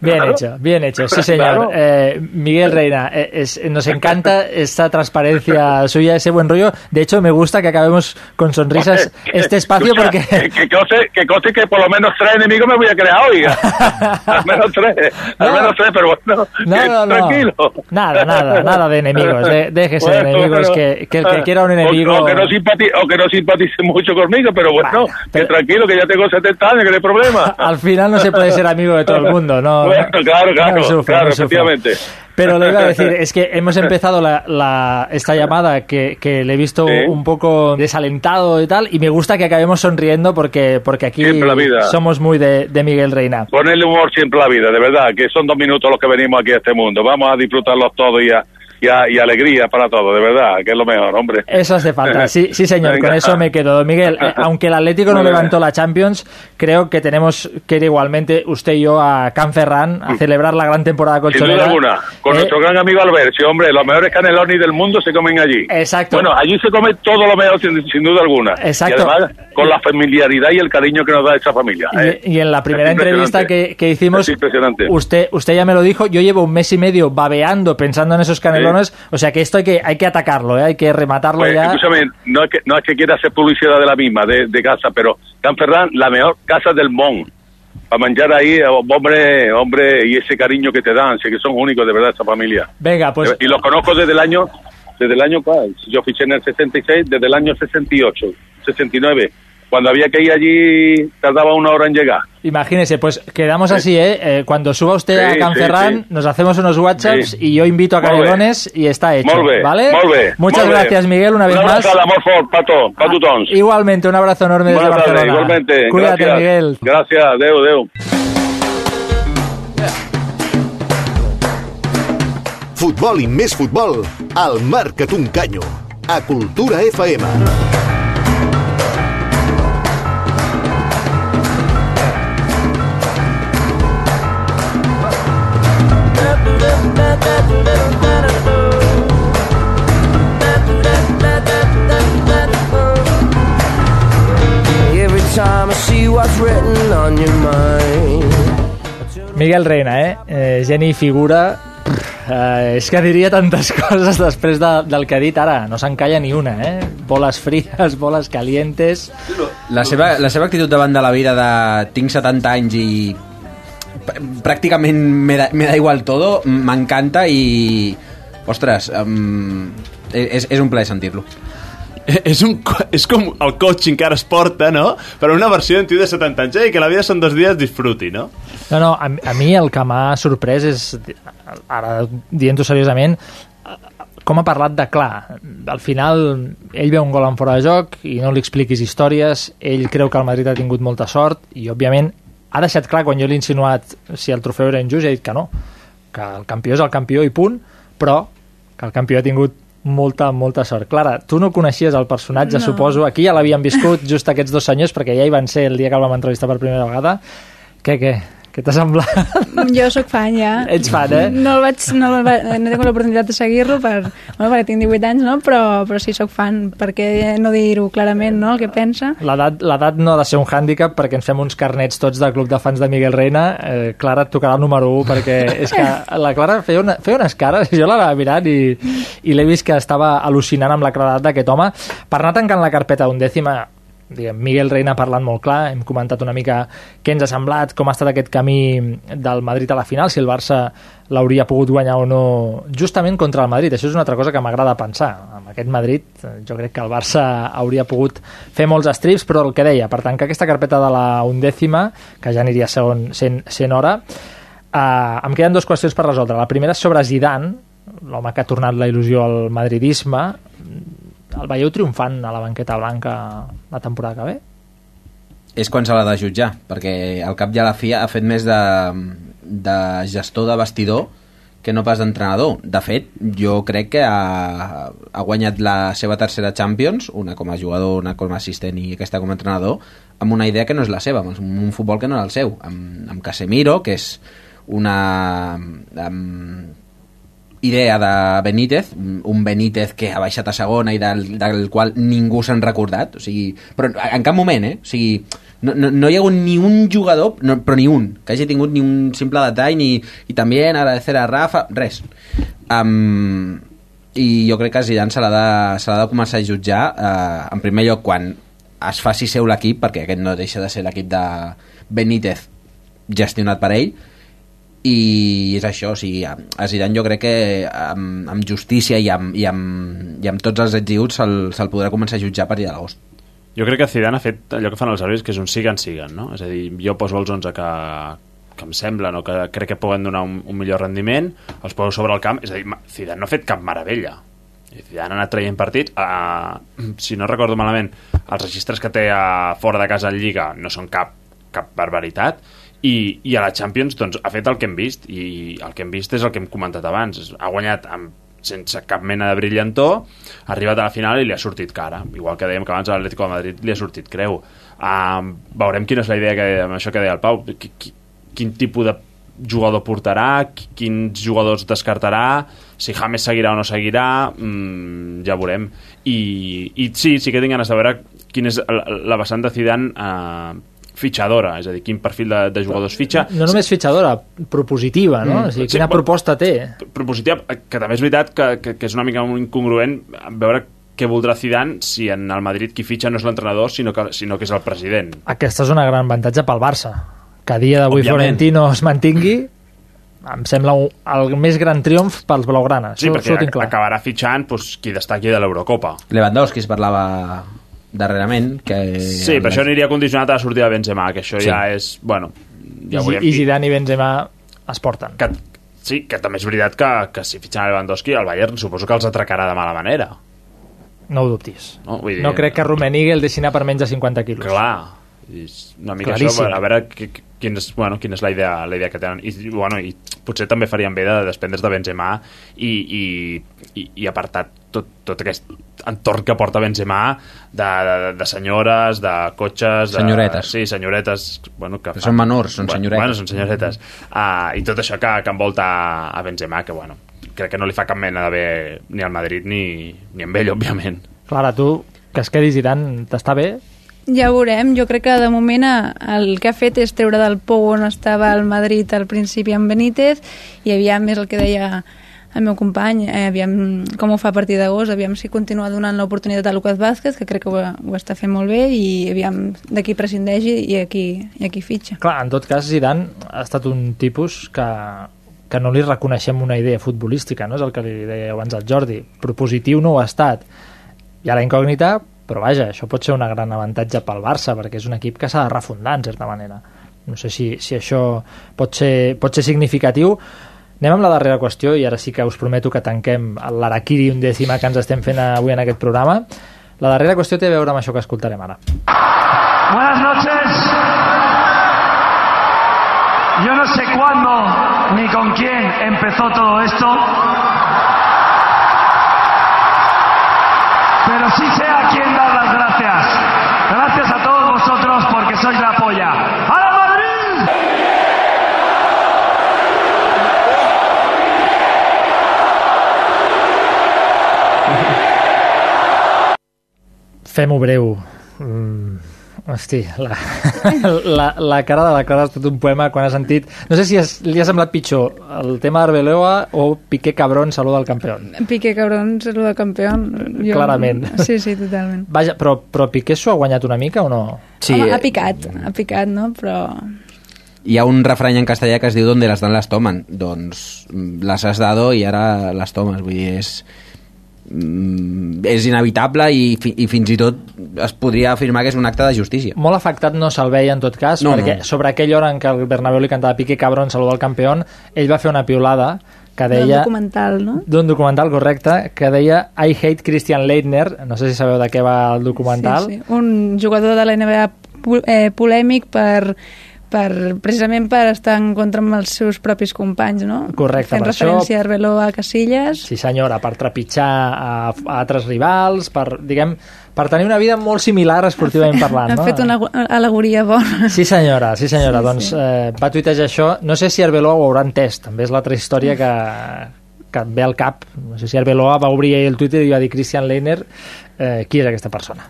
Bien Claro. hecho, bien hecho, sí señor. Claro. Eh, Miguel Reina, eh, es- nos encanta esta transparencia suya, ese buen rollo. De hecho, me gusta que acabemos con sonrisas este espacio Escucha, porque... Que, que, conste, que que por lo menos tres enemigos me voy a crear, oiga. al menos tres, al No. menos tres, pero bueno, No, tranquilo. Nada, nada, nada de enemigos. de- déjese de enemigos, bueno. que, que el que quiera un O- enemigo... O, que no simpatice, o que no simpatice mucho conmigo, pero bueno, Vale, pero- que tranquilo, que ya tengo 70 años, que no hay problema. Al final no se puede ser amigo de todo el mundo, no, Claro, claro, sufro, efectivamente. Pero le iba a decir, es que hemos empezado la, la- esta llamada que, que le he visto Sí. un poco desalentado y tal, y me gusta que acabemos sonriendo porque, porque aquí Siempre la vida. somos muy de, de Miguel Reina. Ponerle humor siempre a la vida, de verdad, que son dos minutos los que venimos aquí a este mundo. Vamos a disfrutarlos todos y, a- y, a- y alegría para todos, de verdad, que es lo mejor, hombre. Eso hace falta, sí, sí señor, con eso me quedo. Miguel, eh, aunque el Atlético no levantó la Champions, creo que tenemos que ir igualmente usted y yo a Canferran a celebrar la gran temporada Sin duda colchonera. alguna, con Eh, nuestro gran amigo Alberti, hombre, los mejores canelones del mundo se comen allí. Exacto. Bueno, allí se come todo lo mejor, sin, sin duda alguna. Exacto. Y además, con la familiaridad y el cariño que nos da esa familia. ¿eh? Y, y en la primera entrevista que, que hicimos, impresionante. usted, usted ya me lo dijo, yo llevo un mes y medio babeando pensando en esos canelones, o sea que esto hay que, hay que atacarlo, ¿eh? hay que rematarlo Pues, ya. escúchame, no es, que, no es que quiera hacer publicidad de la misma, de, de casa, pero Canferrán, la mejor casa del Mon. Para manjar ahí, hombre, hombre, y ese cariño que te dan, sé que son únicos de verdad esa familia. Venga, pues Y los conozco desde el año, desde el año, ¿cuál? Yo fiché en el 66, desde el año 68, 69. Cuando había que ir allí, tardaba una hora en llegar. imagínese, pues quedamos así, ¿eh? Eh, Cuando suba usted a Sí, Canferrán, sí, sí. nos hacemos unos WhatsApps Sí. y yo invito a canelones y está hecho, Molt bé, ¿vale? molt bé, Muchas gracias, Miguel, una vez Una más. pato, tothom. Igualmente, un abrazo enorme desde Buenas tardes, Barcelona. igualmente. Cuídate, Gracias. Miguel. Gracias, adeu, adeu. Futbol i més futbol al Marca't un canyo. A Cultura FM. What's written on your mind. Miguel Reina, eh? eh geni i figura... Eh, és que diria tantes coses després de, del que ha dit ara. No se'n calla ni una, eh? Boles fries, boles calientes... La seva, la seva actitud davant de la vida de tinc 70 anys i pr- pràcticament me da, me da igual todo, m'encanta i ostres, um, és, és un plaer sentir-lo. és, un, és com el coaching que ara es porta, no? Però una versió d'un tio de 70 anys, eh? que la vida són dos dies, disfruti, no? No, no, a, a mi el que m'ha sorprès és, ara dient-ho seriosament, com ha parlat de clar. Al final, ell ve un gol en fora de joc i no li expliquis històries, ell creu que el Madrid ha tingut molta sort i, òbviament, ha deixat clar, quan jo l'he insinuat si el trofeu era injust, ha dit que no, que el campió és el campió i punt, però que el campió ha tingut molta, molta sort. Clara, tu no coneixies el personatge, No. suposo. Aquí ja l'havien viscut just aquests dos senyors, perquè ja hi van ser el dia que el vam entrevistar per primera vegada. Què, què? Què t'ha semblat? Jo sóc fan, ja. Ets fan, eh? No el vaig, no, el va, no tingut l'oportunitat de seguir-lo per, bueno, perquè tinc 18 anys, no? però, però sí sóc fan, perquè no dir-ho clarament, no?, el que pensa. L'edat l'edat no ha de ser un hàndicap perquè ens fem uns carnets tots del club de fans de Miguel Reina. Eh, Clara et tocarà el número 1 perquè és que la Clara feia, una, feia unes cares, jo l'anava mirant i, i l'he vist que estava al·lucinant amb la claredat d'aquest home. Per anar tancant la carpeta undècima, diguem, Miguel Reina ha parlat molt clar, hem comentat una mica què ens ha semblat, com ha estat aquest camí del Madrid a la final, si el Barça l'hauria pogut guanyar o no justament contra el Madrid. Això és una altra cosa que m'agrada pensar. Amb aquest Madrid jo crec que el Barça hauria pogut fer molts estrips, però el que deia, per tancar aquesta carpeta de la undècima, que ja aniria segon, sent, sent hora, eh, em queden dues qüestions per resoldre. La primera és sobre Zidane, l'home que ha tornat la il·lusió al madridisme. El veieu triomfant a la banqueta blanca la temporada que ve? és quan se l'ha de jutjar, perquè al cap i a la fi ha fet més de, de gestor de vestidor que no pas d'entrenador. De fet, jo crec que ha, ha guanyat la seva tercera Champions, una com a jugador, una com a assistent i aquesta com a entrenador, amb una idea que no és la seva, amb un futbol que no era el seu, amb, amb Casemiro, que és una um, idea de Benítez, un Benítez que ha baixat a segona i del, del qual ningú s'han recordat, o sigui, però en cap moment, eh? O sigui, no, no, no hi ha hagut ni un jugador, no, però ni un, que hagi tingut ni un simple detall, ni, i també agradecer a Rafa, res. Um, I jo crec que Zidane se l'ha de, de començar a jutjar, uh, en primer lloc, quan es faci seu l'equip, perquè aquest no deixa de ser l'equip de Benítez gestionat per ell, i és això, o sigui, a a Zidane jo crec que amb, amb justícia i amb, i amb, i amb tots els ets i uts se'l se podrà començar a jutjar a partir de l'agost. Jo crec que Zidane ha fet allò que fan els àrbitres, que és un siguen, siguen, no? És a dir, jo poso els 11 que, que em sembla, no? que crec que poden donar un, un millor rendiment, els poseu sobre el camp, és a dir, Zidane no ha fet cap meravella. Zidane ha anat traient partits, uh, si no recordo malament, els registres que té a fora de casa en Lliga no són cap, cap barbaritat, i, i a la Champions doncs, ha fet el que hem vist, i el que hem vist és el que hem comentat abans, ha guanyat amb, sense cap mena de brillantor, ha arribat a la final i li ha sortit cara, igual que dèiem que abans a l'Atlético de Madrid li ha sortit creu. Um, veurem quina és la idea que, amb això que deia el Pau, qui, qui, quin tipus de jugador portarà, qui- quins jugadors descartarà, si James seguirà o no seguirà, mm, ja veurem. I, I sí, sí que tinc ganes de veure quin és la, la vessant de Zidane eh, fitxadora, és a dir, quin perfil de, de jugadors fitxa. No només fitxadora, propositiva, no? Mm. O sigui, Sí, quina bueno, proposta té? propositiva, que també és veritat que, que, que és una mica incongruent veure què voldrà Zidane si en el Madrid qui fitxa no és l'entrenador sinó, que, sinó que és el president. Aquesta és una gran avantatge pel Barça. Que a dia d'avui. Florentino es mantingui, em sembla un, el més gran triomf pels blaugranes. Sí, Això- perquè acabarà fitxant doncs, qui destaqui de l'Eurocopa. Lewandowski es parlava darrerament que... Sí, però això aniria condicionat a la sortida de Benzema, que això Sí. ja és... Bueno, ja I. I Zidane i Benzema es porten. Que, sí, que també és veritat que, que si fitxen Lewandowski, el Bayern suposo que els atracarà de mala manera. No ho dubtis. No, vull dir, No crec que Rummenigge el deixi anar per menys de 50 quilos. Clar, és una mica Claríssim. això, a veure qui- qui- quin és, bueno, quina és la idea, la idea que tenen. I, bueno, I potser també farien bé de desprendre's de Benzema i, i, i, i apartar tot, tot aquest entorn que porta Benzema de, de, de senyores, de cotxes... De, Senyoretes. Sí, senyoretes. Bueno, que Però són menors, són bueno, senyoretes. Bueno, són senyoretes. Uh, I tot això que, que envolta a Benzema, que bueno, crec que no li fa cap mena de bé ni al Madrid ni, ni amb ell, òbviament. Clara, tu, que es quedi Zidane, t'està bé? Ja ho veurem, jo crec que de moment eh, el que ha fet és treure del pou on estava el Madrid al principi amb Benítez i aviam és el que deia el meu company, eh, aviam com ho fa a partir d'agost, aviam si continua donant l'oportunitat a Lucas Vázquez, que crec que ho, ho està fent molt bé i aviam d'aquí prescindeix i, i aquí, i aquí fitxa. Clar, en tot cas, Zidane ha estat un tipus que, que no li reconeixem una idea futbolística, no? És el que li deia abans al Jordi. Propositiu no ho ha estat. Hi ha la incògnita, però vaja, això pot ser una gran avantatge pel Barça, perquè és un equip que s'ha de refundar, en certa manera. No sé si, si això pot ser, pot ser significatiu. Anem amb la darrera qüestió, i ara sí que us prometo que tanquem l'araquiri undècima que ens estem fent avui en aquest programa. La darrera qüestió té a veure amb això que escoltarem ara. Buenas noches. Yo no sé cuándo ni con quién empezó todo esto, pero sí sé polla. ¡A Madrid! Fem-ho breu. Mm, hosti, la, la, la cara de la Clara és tot un poema quan ha sentit... No sé si es, li ha semblat pitjor el tema d'Arbeloa o Piqué Cabrón saluda al campió. Piqué Cabrón, saluda campeón. Jo, Clarament. Sí, sí, totalment. Vaja, però, però Piqué s'ho ha guanyat una mica o no? Sí, Home, eh, ha picat, ha picat, no? Però... Hi ha un refrany en castellà que es diu donde las dan las toman. Doncs mm, les has dado i ara les tomes. Vull dir, és, és inevitable i, fi, i fins i tot es podria afirmar que és un acte de justícia. Molt afectat no se'l veia en tot cas, No, perquè no. sobre aquella hora en què el Bernabéu li cantava Piqué Cabrón saluda al campió, ell va fer una piulada que deia... documental, no? d'un documental correcte que deia I hate Christian Leitner no sé si sabeu de què va el documental Sí, sí. Un jugador de la NBA po- eh, polèmic per, per, precisament per estar en contra amb els seus propis companys, no? Correcte, Fent per això- referència a Arbeloa a Casillas. Sí senyora, per trepitjar a, a altres rivals, per, diguem, per tenir una vida molt similar esportivament parlant. Ha no? fet una gu- al·legoria bona. Sí senyora, sí senyora, Sí, doncs sí. Eh, va tuitejar això. No sé si Arbeloa ho haurà entès, també és l'altra història que, que ve al cap. No sé si Arbeloa va obrir el Twitter i va dir Christian Leitner, eh, qui és aquesta persona?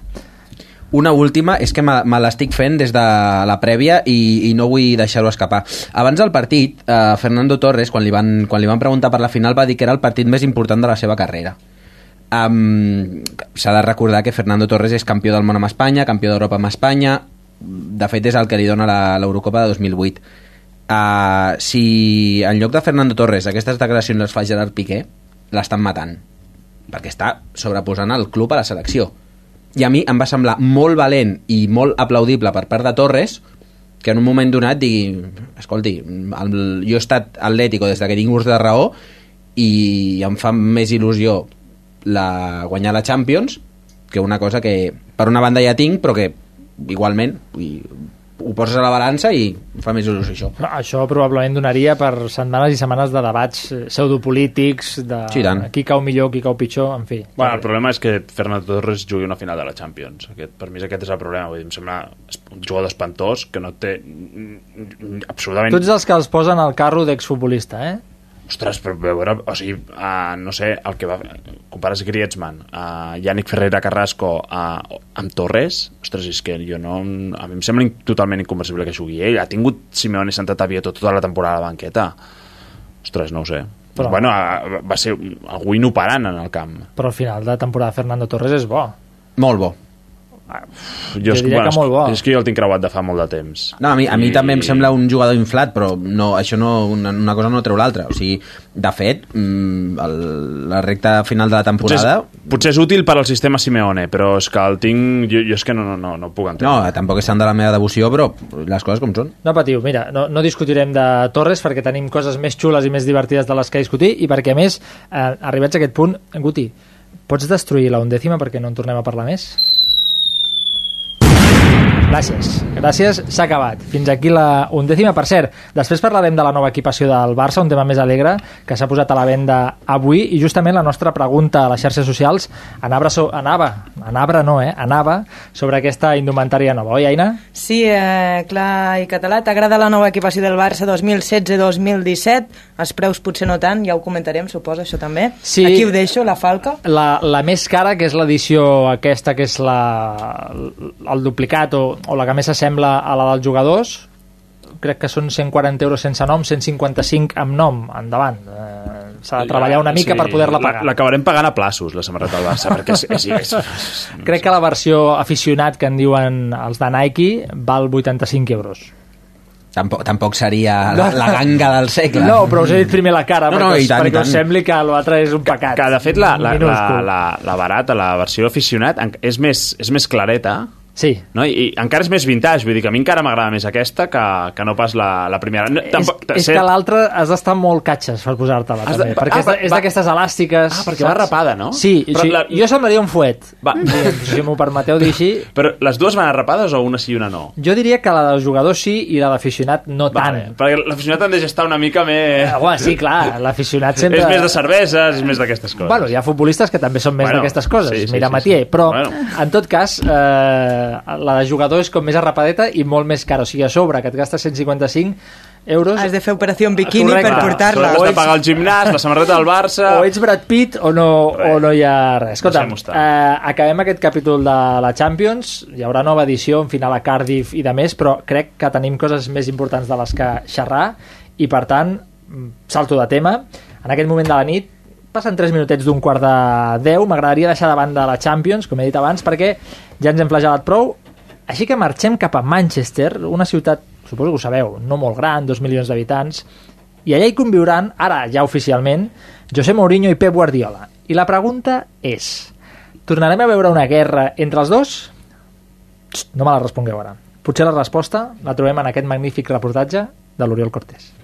Una última, és que me, me l'estic fent des de la prèvia i, i no vull deixar-ho escapar. Abans del partit, eh, Fernando Torres, quan li, van, quan li van preguntar per la final, va dir que era el partit més important de la seva carrera. Um, S'ha de recordar que Fernando Torres és campió del món amb Espanya, campió d'Europa amb Espanya, de fet és el que li dona l'Eurocopa de 2008. Uh, si en lloc de Fernando Torres aquestes declaracions les fa Gerard Piqué, l'estan matant, perquè està sobreposant el club a la selecció i a mi em va semblar molt valent i molt aplaudible per part de Torres que en un moment donat digui escolti, el, jo he estat atlètico des que tinc ús de raó i em fa més il·lusió la, guanyar la Champions que una cosa que per una banda ja tinc però que igualment i, ho poses a la balança i fa més il·lusió això. Això probablement donaria per setmanes i setmanes de debats eh, pseudopolítics, de Sí, tant. qui cau millor, qui cau pitjor, en fi. Bueno, el problema és que Fernando Torres jugui una final de la Champions. Aquest, per mi aquest és el problema. Vull dir, em sembla un jugador espantós que no té absolutament... Tu ets dels que els posen al carro d'exfutbolista, eh? Ostres, però veure, o sigui, uh, no sé, el que va... Compares Griezmann, uh, Yannick Ferreira Carrasco uh, amb Torres, ostres, és que jo no... A mi em sembla totalment inconversible que jugui ell. Ha tingut Simeone sentat a Vieto tota la temporada a la banqueta. Ostres, no ho sé. Però-. Bueno, uh, va ser algú inoperant en el camp. Però al final de temporada Fernando Torres és bo. Molt bo. Jo és, diria que molt bo. És que jo el tinc creuat de fa molt de temps. No, a mi, a mi I- també em sembla un jugador inflat, però no, això no, una, una cosa no treu l'altra. O sigui, de fet, mm, el, la recta final de la Potser temporada... és, potser és útil per al sistema Simeone, però és que el tinc... Jo, jo és que no, no, no, no puc entendre. No, tampoc és tant de la meva devoció, però les coses com són. No patiu, mira, no, no discutirem de Torres perquè tenim coses més xules i més divertides de les que discutir i perquè, a més, eh, arribats a aquest punt, Guti, pots destruir la undècima perquè no en tornem a parlar més? Gràcies, gràcies, s'ha acabat. Fins aquí la undècima. Per cert, després parlarem de la nova equipació del Barça, un tema més alegre, que s'ha posat a la venda avui, i justament la nostra pregunta a les xarxes socials anava, so, anava, anava no, eh? anava sobre aquesta indumentària nova, oi, Aina? Sí, eh, clar i català. T'agrada la nova equipació del Barça 2016-2017? Els preus potser no tant, ja ho comentarem, suposa, això també. Sí. Aquí ho deixo, la falca. La, la més cara, que és l'edició aquesta, que és la, el duplicat o, o la que més s'assembla a la dels jugadors, crec que són 140 euros sense nom, 155 amb nom, endavant. Eh, S'ha de treballar una mica Sí, per poder-la pagar. la- L'acabarem pagant a plaços, la samarreta del Barça, perquè és, és, és, és, Crec que la versió aficionat que en diuen els de Nike val 85 euros. Tampoc, tampoc seria la, la ganga del segle. No, però us he dit primer la cara, No, perquè, no, i us, tant, perquè us tant. sembli que l'altre és un pecat. que de fet la, la, la, la, la barata, la versió aficionat, és més, és més clareta, Sí. no? I, I encara és més vintage, vull dir que a mi encara m'agrada més aquesta que, que no pas la, la primera. No, tampoc, és, és que l'altre has d'estar molt catxes per posar-te-la, Has de- també, perquè ah, és va- és va- d'aquestes elàstiques... Ah, perquè va rapada, no? Sí, Però sí la- jo semblaria un fuet, Va. diguem, si m'ho permeteu dir així. Però les dues van arrapades o una sí i una no? Jo diria que la del jugador sí i la d'aficionat no Vale, tant. perquè l'aficionat tendeix a estar una mica més... Ah, bueno, sí, clar, l'aficionat sempre... És més de cerveses, és més d'aquestes coses. Bueno, hi ha futbolistes que també són més Bueno, d'aquestes coses. sí, sí, Mira sí, Matier, sí. però Bueno. en tot cas eh, la de jugador és com més arrapadeta i molt més cara. O sigui, a sobre, que et gastes 155 euros... Has de fer operació en biquini Correcte. per portar-la. Has de pagar el gimnàs, la samarreta del Barça... o ets Brad Pitt o no, o no hi ha res. Escolta, Deixem-ho estar. eh, acabem aquest capítol de la Champions, hi haurà nova edició, en final a Cardiff i de més, però crec que tenim coses més importants de les que xerrar i per tant, mm, salto de tema. En aquest moment de la nit passen 3 minutets d'un quart de 10 m'agradaria deixar de banda la Champions, com he dit abans, perquè ja ens hem flagelat prou així que marxem cap a Manchester, una ciutat, suposo que ho sabeu, no molt gran, dos milions d'habitants, i allà hi conviuran, ara ja oficialment, José Mourinho i Pep Guardiola. I la pregunta és, tornarem a veure una guerra entre els dos? Xt, no me la respongueu ara. Potser la resposta la trobem en aquest magnífic reportatge de l'Oriol Cortés.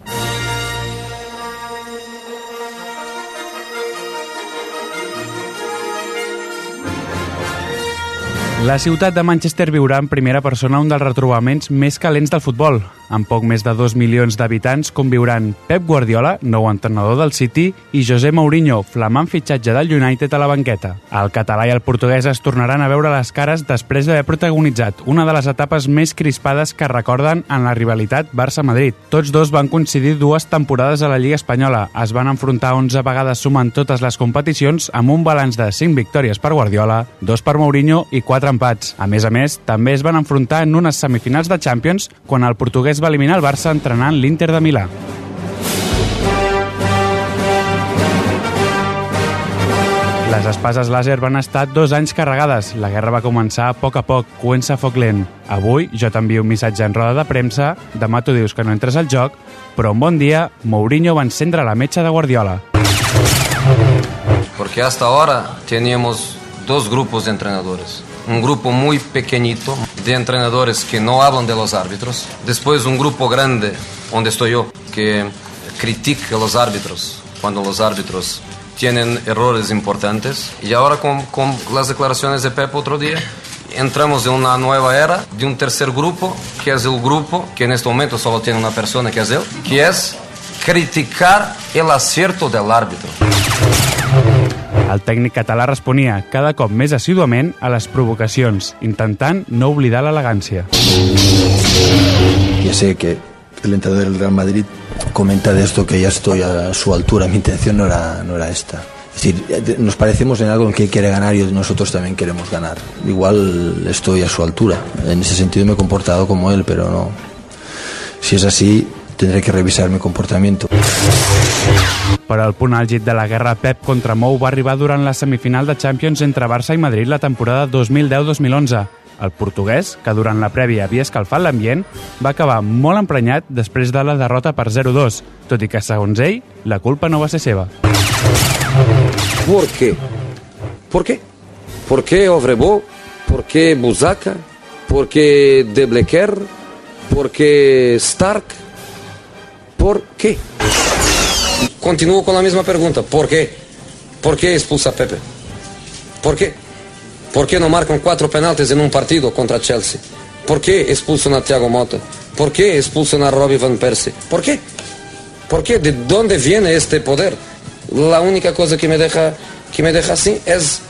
La ciutat de Manchester viurà en primera persona un dels retrobaments més calents del futbol. Amb poc més de 2 milions d'habitants conviuran Pep Guardiola, nou entrenador del City, i José Mourinho, flamant fitxatge del United a la banqueta. El català i el portuguès es tornaran a veure les cares després d'haver protagonitzat una de les etapes més crispades que recorden en la rivalitat Barça-Madrid. Tots dos van coincidir dues temporades a la Lliga Espanyola. Es van enfrontar 11 vegades sumant totes les competicions amb un balanç de 5 victòries per Guardiola, 2 per Mourinho i 4 empats. A més a més, també es van enfrontar en unes semifinals de Champions quan el portuguès va eliminar el Barça entrenant l'Inter de Milà. Les espases làser van estar dos anys carregades. La guerra va començar a poc a poc, coent a foc lent. Avui jo t'envio un missatge en roda de premsa, demà tu dius que no entres al joc, però un bon dia Mourinho va encendre la metxa de Guardiola. Porque hasta ahora teníamos dos grupos de entrenadores. Un grupo muy pequeñito, de entrenadores que no hablan de los árbitros. Después un grupo grande, donde estoy yo, que critica a los árbitros cuando los árbitros tienen errores importantes. Y ahora con, con las declaraciones de Pep otro día, entramos en una nueva era de un tercer grupo, que es el grupo que en este momento solo tiene una persona, que es él, que es criticar el acierto del árbitro. El tècnic català responia cada cop més assíduament a les provocacions, intentant no oblidar l'elegància. Ya sé que el entrenador del Real Madrid comenta de esto que ya estoy a su altura. Mi intención no era, no era esta. Es decir, nos parecemos en algo en que quiere ganar y nosotros también queremos ganar. Igual estoy a su altura. En ese sentido me he comportado como él, pero no. Si es así, tendré que revisar mi comportamiento. Però el punt àlgid de la guerra Pep contra Mou va arribar durant la semifinal de Champions entre Barça i Madrid la temporada 2010-2011. El portuguès, que durant la prèvia havia escalfat l'ambient, va acabar molt emprenyat després de la derrota per 0-2, tot i que, segons ell, la culpa no va ser seva. ¿Por qué? ¿Por qué? ¿Por qué Ovrebo? ¿Por qué Buzaca? ¿Por qué De Blecker? ¿Por qué Stark? ¿Por qué? Continúo con la misma pregunta. ¿Por qué? ¿Por qué expulsa a Pepe? ¿Por qué? ¿Por qué no marcan cuatro penaltis en un partido contra Chelsea? ¿Por qué expulsan a Thiago Motta? ¿Por qué expulsan a Robbie Van Persie? ¿Por qué? ¿Por qué? ¿De dónde viene este poder? La única cosa que me deja, que me deja así es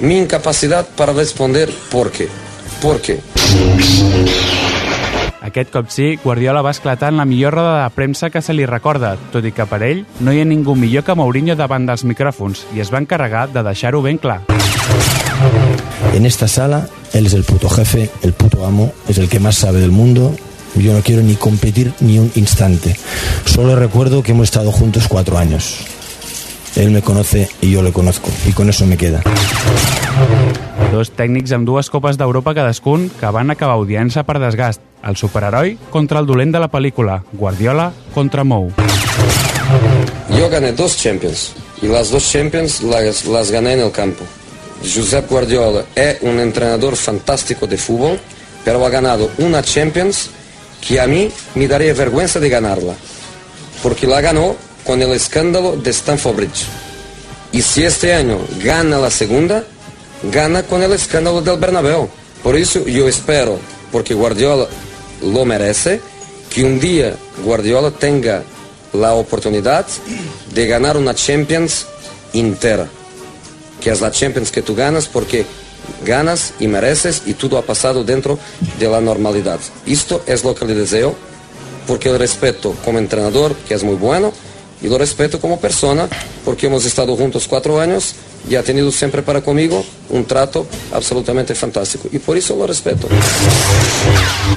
mi incapacidad para responder por qué. ¿Por qué? Aquest cop sí, Guardiola va esclatar en la millor roda de premsa que se li recorda, tot i que per ell no hi ha ningú millor que Mourinho davant dels micròfons i es va encarregar de deixar-ho ben clar. En esta sala, él es el puto jefe, el puto amo, es el que más sabe del mundo. Yo no quiero ni competir ni un instante. Solo recuerdo que hemos estado juntos cuatro años. Él me conoce y yo le conozco, y con eso me queda. Dos tècnics amb dues copes d'Europa cadascun que van acabar odiant-se per desgast. El superheroi contra el dolent de la pel·lícula, Guardiola contra Mou. Yo gané dos Champions y las dos Champions las, las gané en el campo. Josep Guardiola es un entrenador fantástico de fútbol, pero ha ganado una Champions que a mí me daría vergüenza de ganarla, porque la ganó con el escándalo de Stamford Bridge. Y si este año gana la segunda, gana con el escándalo del Bernabéu. Por eso yo espero, porque Guardiola lo merece, que un día Guardiola tenga la oportunidad de ganar una Champions entera, que es la Champions que tú ganas porque ganas y mereces y todo ha pasado dentro de la normalidad. Esto es lo que le deseo, porque el respeto como entrenador, que es muy bueno, y lo respeto como persona, porque hemos estado juntos cuatro años y ha tenido siempre para conmigo un trato absolutamente fantástico. Y por eso lo respeto.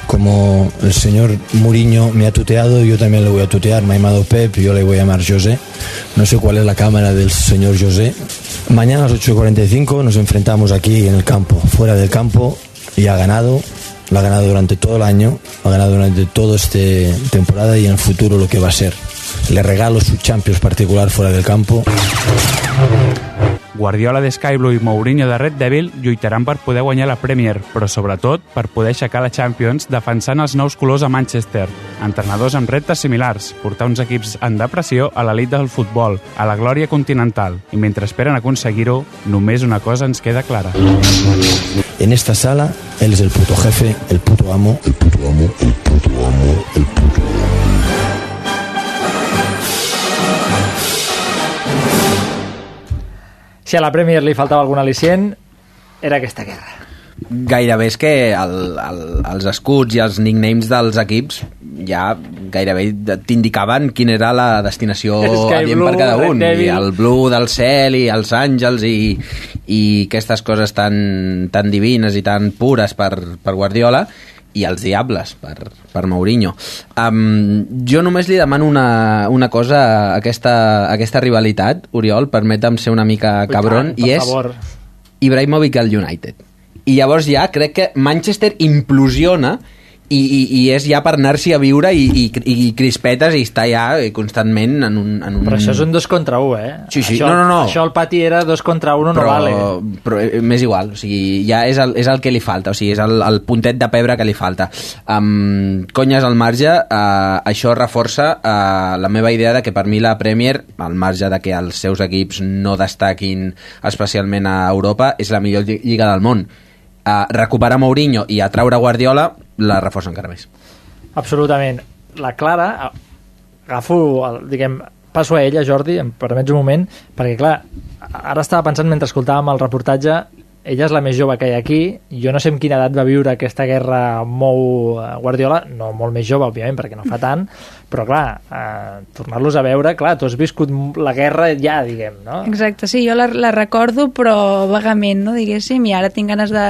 Como el señor Mourinho me ha tuteado, yo también le voy a tutear. Me ha llamado Pep, yo le voy a llamar José. No sé cuál es la cámara del señor José. Mañana a las 8.45 nos enfrentamos aquí en el campo, fuera del campo, y ha ganado. Lo ha ganado durante todo el año, lo ha ganado durante toda esta temporada y en el futuro lo que va a ser. Le regalo su Champions particular fuera del campo. Guardiola de Sky Blue i Mourinho de Red Devil lluitaran per poder guanyar la Premier, però sobretot per poder aixecar la Champions defensant els nous colors a Manchester. Entrenadors amb reptes similars, portar uns equips en depressió a l'elit del futbol, a la glòria continental. I mentre esperen aconseguir-ho, només una cosa ens queda clara. En esta sala, él es el puto jefe, el puto amo, el puto amo, el puto amo, el puto amo. Si a la Premier li faltava algun al·licient, era aquesta guerra. Gairebé és que el, el, els escuts i els nicknames dels equips ja gairebé t'indicaven quina era la destinació adient per cada un. I el blue del cel i els àngels i, i aquestes coses tan, tan divines i tan pures per, per Guardiola i els diables per, per Mourinho. Um, jo només li demano una, una cosa a aquesta, a aquesta rivalitat, Oriol, permetem ser una mica I cabron, tant, per i és favor. Ibrahimovic al United. I llavors ja crec que Manchester implosiona i, i, i és ja per anar-s'hi a viure i, i, i crispetes i estar ja constantment en un... En un... Però això és un dos contra un, eh? Sí, sí, Això, no, no, no. Això al pati era dos contra un, no però, vale. però eh, m'és igual, o sigui, ja és el, és el que li falta, o sigui, és el, el puntet de pebre que li falta. Um, conyes al marge, uh, això reforça uh, la meva idea de que per mi la Premier, al marge de que els seus equips no destaquin especialment a Europa, és la millor lli- lliga del món. Uh, recuperar Mourinho i atraure Guardiola la reforça encara més. Absolutament. La Clara, agafo, el, diguem, passo a ella, Jordi, em permets un moment, perquè clar, ara estava pensant mentre escoltàvem el reportatge, ella és la més jove que hi ha aquí, jo no sé en quina edat va viure aquesta guerra mou eh, Guardiola, no molt més jove, òbviament, perquè no fa tant, però clar, eh, tornar-los a veure, clar, tu has viscut la guerra ja, diguem, no? Exacte, sí, jo la, la recordo però vagament, no, diguéssim, i ara tinc ganes de,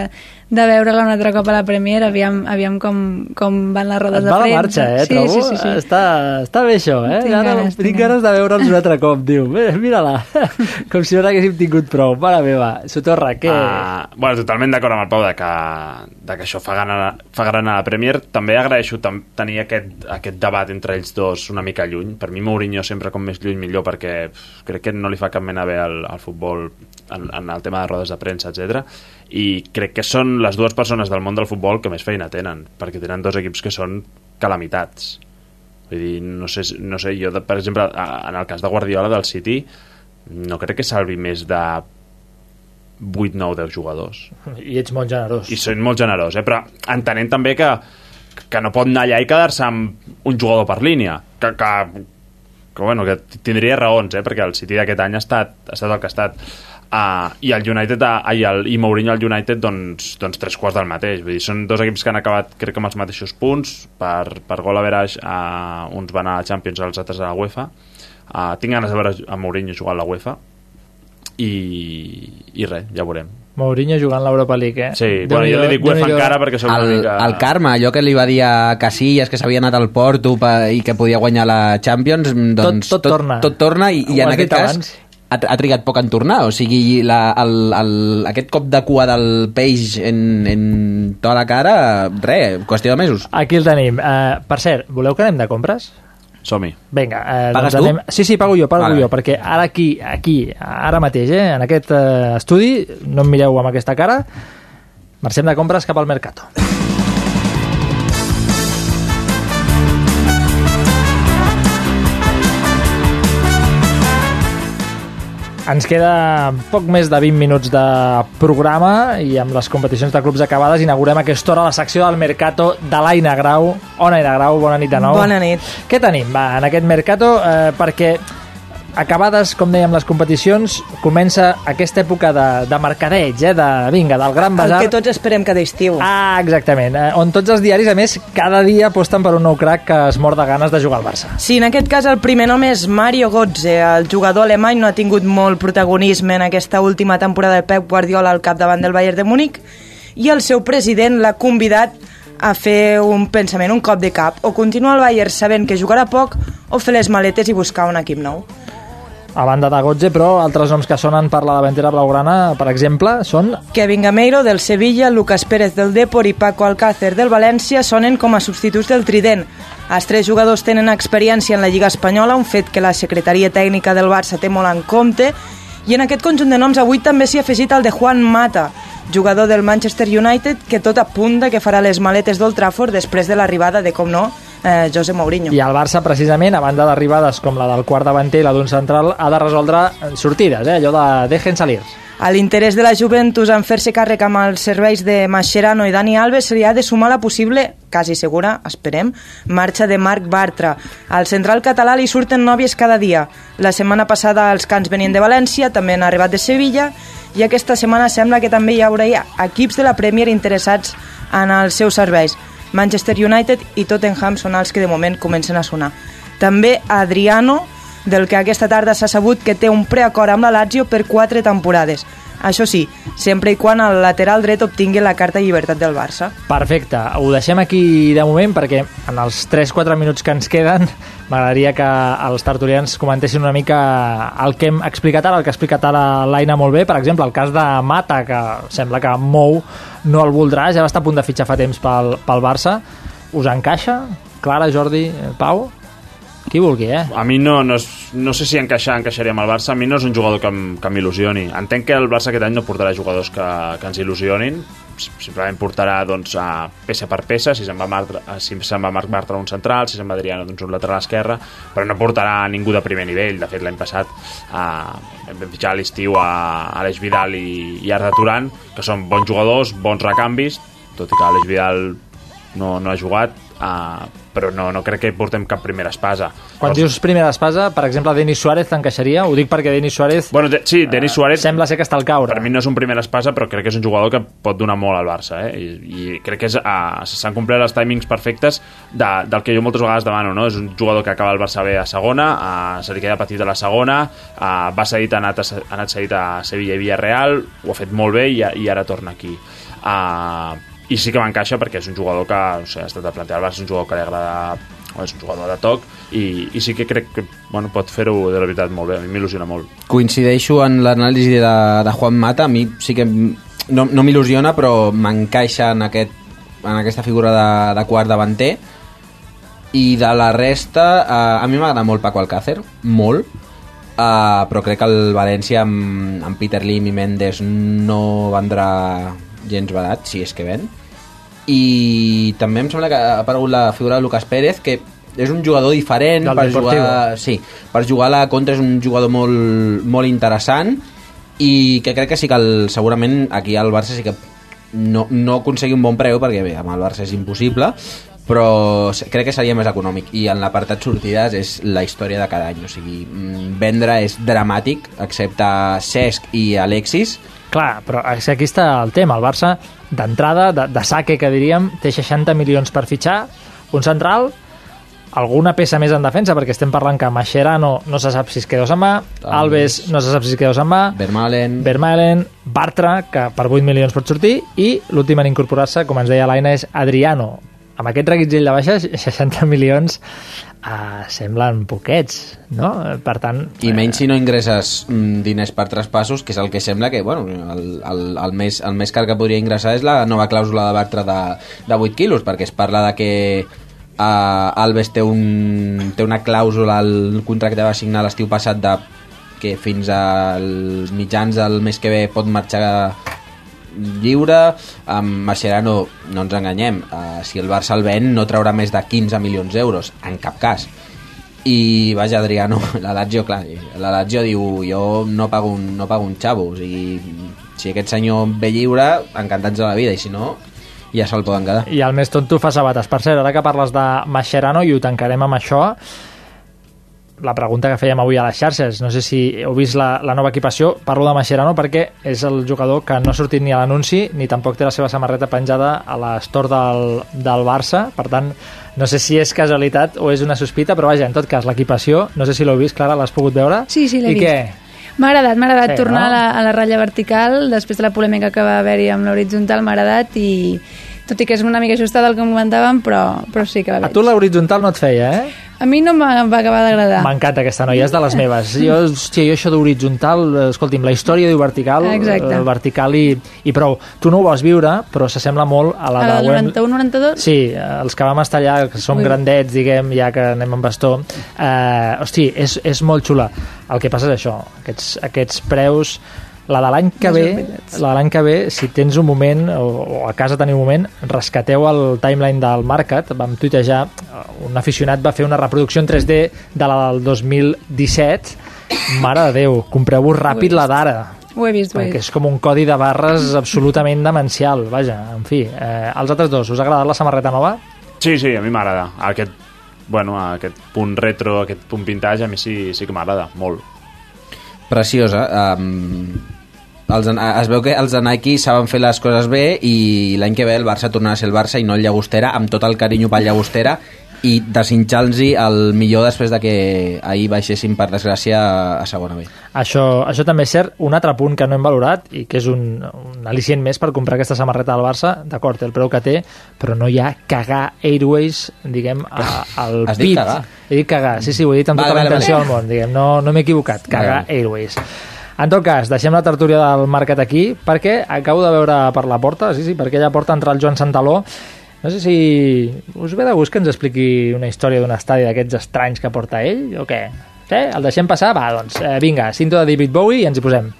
de veure-la un altre cop a la Premier, aviam, aviam com, com van les rodes Et de va la premsa. marxa, eh, sí, trobo. Sí, sí, sí. Està, està bé això, eh? Tinc Ara ganes, tinc tinc ganes de veure'ls un altre cop, diu. Bé, mira-la. Com si no n'haguéssim tingut prou. Mare meva, Sotorra, què... Ah, bueno, totalment d'acord amb el Pau de que, de que això fa gran, a, fa gran a la Premier. També agraeixo tam, tenir aquest, aquest debat entre ells dos una mica lluny. Per mi Mourinho sempre com més lluny millor perquè pff, crec que no li fa cap mena bé al, al futbol en, en el tema de rodes de premsa, etc. I crec que són les dues persones del món del futbol que més feina tenen, perquè tenen dos equips que són calamitats. Vull dir, no sé, no sé jo, de, per exemple, en el cas de Guardiola del City, no crec que salvi més de 8, 9, 10 jugadors. I ets molt generós. I són molt generós, eh? però entenent també que, que no pot anar allà i quedar-se amb un jugador per línia, que, que, que, bueno, que tindria raons, eh? perquè el City d'aquest any ha estat, ha estat el que ha estat. Uh, i el United uh, i, el, i Mourinho al United doncs, doncs tres quarts del mateix vull dir, són dos equips que han acabat crec que amb els mateixos punts per, per gol average uh, uns van a la Champions els altres a la UEFA uh, tinc ganes de veure a Mourinho jugar a la UEFA i, i res, ja veurem Mourinho jugant l'Europa League, eh? Sí, bueno, jo li dic UEFA encara perquè una el, mica... el karma, allò que li va dir a Casillas que s'havia anat al Porto pa, i que podia guanyar la Champions doncs tot torna. tot, torna i, i en aquest cas abans. ha, ha trigat poc en tornar o sigui, la, el, el, aquest cop de cua del peix en, en tota la cara res, qüestió de mesos Aquí el tenim. Uh, per cert, voleu que anem de compres? Som-hi. Vinga, eh, Pagues doncs tu? anem... Sí, sí, pago jo, pago Vale. jo, perquè ara aquí, aquí, ara mateix, eh, en aquest eh, estudi, no em mireu amb aquesta cara, marxem de compres cap al Mercato. Ens queda poc més de 20 minuts de programa i amb les competicions de clubs acabades inaugurem aquesta hora la secció del Mercato de l'Aina Grau. On Aina Grau? Bona nit de nou. Bona nit. Què tenim va, en aquest Mercato? Eh, perquè acabades, com dèiem, les competicions, comença aquesta època de, de mercadeig, eh, de, vinga, del gran El basar. que tots esperem cada estiu. Ah, exactament. Eh, on tots els diaris, a més, cada dia aposten per un nou crack que es mor de ganes de jugar al Barça. Sí, en aquest cas el primer nom és Mario Götze. El jugador alemany no ha tingut molt protagonisme en aquesta última temporada de Pep Guardiola al capdavant del Bayern de Múnich i el seu president l'ha convidat a fer un pensament, un cop de cap, o continuar al Bayern sabent que jugarà poc o fer les maletes i buscar un equip nou. A banda de Gotze, però altres noms que sonen per la davantera blaugrana, per exemple, són Kevin Gameiro del Sevilla, Lucas Pérez del Depor i Paco Alcácer del València sonen com a substituts del Trident. Els tres jugadors tenen experiència en la Lliga Espanyola, un fet que la secretaria tècnica del Barça té molt en compte, i en aquest conjunt de noms avui també s'hi ha afegit el de Juan Mata, jugador del Manchester United, que tot apunta que farà les maletes d'Old Trafford després de l'arribada de, com no, eh, José Mourinho. I el Barça, precisament, a banda d'arribades com la del quart davanter i la d'un central, ha de resoldre sortides, eh? allò de dejen salir. A l'interès de la Juventus en fer-se càrrec amb els serveis de Mascherano i Dani Alves se li ha de sumar la possible, quasi segura, esperem, marxa de Marc Bartra. Al central català li surten nòvies cada dia. La setmana passada els cants venien de València, també han arribat de Sevilla, i aquesta setmana sembla que també hi haurà equips de la Premier interessats en els seus serveis. Manchester United i Tottenham són els que de moment comencen a sonar. També Adriano, del que aquesta tarda s'ha sabut que té un preacord amb la Lazio per quatre temporades. Això sí, sempre i quan el lateral dret obtingui la carta llibertat del Barça. Perfecte, ho deixem aquí de moment perquè en els 3-4 minuts que ens queden m'agradaria que els tertulians comentessin una mica el que hem explicat ara, el que ha explicat ara l'Aina molt bé, per exemple, el cas de Mata, que sembla que Mou no el voldrà, ja va estar a punt de fitxar fa temps pel, pel Barça, us encaixa? Clara, Jordi, Pau? Qui vulgui, eh? A mi no, no, és, no sé si encaixar, encaixaria amb el Barça. A mi no és un jugador que, que m'il·lusioni. Entenc que el Barça aquest any no portarà jugadors que, que ens il·lusionin. Simplement portarà doncs, a peça per peça, si se'n va, Marc, si se'n va Marc Bartra un central, si se'n va Adriano doncs, un lateral esquerre, però no portarà ningú de primer nivell. De fet, l'any passat eh, vam fitxar a l'estiu a Aleix Vidal i, i Arda Turan, que són bons jugadors, bons recanvis, tot i que Aleix Vidal no, no ha jugat, eh, però no, no crec que portem cap primera espasa. Quan Els- dius primera espasa, per exemple, Denis Suárez t'encaixaria? Ho dic perquè Denis Suárez... Bueno, de, sí, Denis Suárez... Sembla ser que està al caure. Per mi no és un primera espasa, però crec que és un jugador que pot donar molt al Barça, eh? I, i crec que uh, s'han complert els timings perfectes de, del que jo moltes vegades demano, no? És un jugador que acaba el Barça B a segona, uh, se li queda petit a la segona, uh, va cedit, ha anat, a, ha anat cedit a Sevilla i Villarreal, ho ha fet molt bé i, i ara torna aquí. Uh, I sí que m'encaixa perquè és un jugador que, no sé, ha estat a plantejar el Barça, és un jugador que li agrada és un jugador de toc i, i sí que crec que bueno, pot fer-ho de la veritat molt bé, a mi m'il·lusiona molt. Coincideixo en l'anàlisi de, de Juan Mata, a mi sí que no, no m'il·lusiona, però m'encaixa en, aquest, en aquesta figura de, de quart davanter. I de la resta, eh, a mi m'agrada molt Paco Alcácer, molt, eh, però crec que el València amb, amb Peter Lim i Mendes no vendrà gens barat, si és que ven. I també em sembla que ha aparegut la figura de Lucas Pérez, que és un jugador diferent Del per Deportivo. jugar, sí, per jugar a la contra és un jugador molt, molt interessant i que crec que sí que el, segurament aquí al Barça sí que no, no aconseguir un bon preu perquè bé, amb el Barça és impossible però crec que seria més econòmic i en l'apartat sortides és la història de cada any o sigui, vendre és dramàtic excepte Cesc i Alexis Clar, però aquí està el tema. El Barça, d'entrada, de, de saque, que diríem, té 60 milions per fitxar, un central, alguna peça més en defensa, perquè estem parlant que Mascherano no se sap si es queda o se'n va, Alves no se sap si es queda o se'n va, Vermaelen, Vermaelen, Bartra, que per 8 milions pot sortir, i l'últim en incorporar-se, com ens deia l'Aina, és Adriano. Amb aquest reguitzell de baixes, 60 milions eh, semblen poquets, no? Per tant, i menys si no ingresses mm, diners per traspassos, que és el que sembla que bueno, el, el, el, més, el més car que podria ingressar és la nova clàusula de Bartra de, de 8 quilos, perquè es parla de que uh, Alves té, un, té una clàusula al contracte que va signar l'estiu passat de que fins als mitjans del mes que ve pot marxar lliure amb Mascherano no ens enganyem uh, si el Barça el ven no traurà més de 15 milions d'euros en cap cas. I vaja Adriano, la Lazio clar, la Lazio diu jo no pago un, no pago un xavo o sigui, si aquest senyor ve lliure encantats de la vida i si no ja se'l poden quedar. I el més tonto fa sabates. Per cert, ara que parles de Mascherano i ho tancarem amb això, la pregunta que fèiem avui a les xarxes, no sé si heu vist la, la nova equipació, parlo de Mascherano perquè és el jugador que no ha sortit ni a l'anunci ni tampoc té la seva samarreta penjada a l'estor del, del Barça, per tant no sé si és casualitat o és una sospita, però vaja, en tot cas, l'equipació, no sé si l'heu vist, Clara, l'has pogut veure? Sí, sí, l'he I vist. què? M'ha agradat, m'ha agradat Sí, tornar no? a, la, a la ratlla vertical després de la polèmica que va haver-hi amb l'horitzontal, m'ha agradat i tot i que és una mica ajustada el que comentàvem, però, però sí que la A veig. tu l'horitzontal no et feia, eh? A mi no em va, acabar d'agradar. M'encanta aquesta noia, és de les meves. Jo, hòstia, jo això d'horitzontal, eh, escolti'm, la història diu vertical, Exacte. eh, vertical i, i prou. Tu no ho vas viure, però s'assembla molt a la A la de del Wem- 91-92? Sí, els que vam estar allà, que som Ui. grandets, diguem, ja que anem amb bastó, eh, hosti, és, és molt xula. El que passa és això, aquests, aquests preus... La de l'any que ve, la de l'any que ve, si tens un moment, o, o a casa teniu un moment, rescateu el timeline del Market, vam tuitejar, eh, un aficionat va fer una reproducció en 3D de la del 2017, mare de Déu, compreu-vos ràpid la d'ara, Ho he vist, ho he vist. és com un codi de barres absolutament demencial, vaja, en fi. Eh, els altres dos, us ha agradat la samarreta nova? Sí, sí, a mi m'agrada. Aquest, bueno, aquest punt retro, aquest punt vintage, a mi sí, sí que m'agrada, molt. preciosa um, els, es veu que els de Nike saben fer les coses bé i l'any que ve el Barça tornarà a ser el Barça i no el Llagostera amb tot el carinyo pel Llagostera i desitjar-los el millor després de que ahir baixessin per desgràcia a, a segona B Això, això també és cert. Un altre punt que no hem valorat i que és un, un al·licient més per comprar aquesta samarreta del Barça, d'acord, el preu que té, però no hi ha cagar Airways, diguem, a, al Has dit pit. cagar? He dit cagar, sí, sí, ho he dit amb Vale, tota vale, la intenció vale. del món, diguem, no, no m'he equivocat, cagar Vale. Airways. En tot cas, deixem la tertúlia del Mercat aquí, perquè acabo de veure per la porta, sí, sí, per aquella porta entrar el Joan Santaló, No sé si us ve de gust que ens expliqui una història d'un estadi d'aquests estranys que porta ell, o què? Sí? El deixem passar? Va, doncs, eh, vinga, cinto de David Bowie i ens hi posem.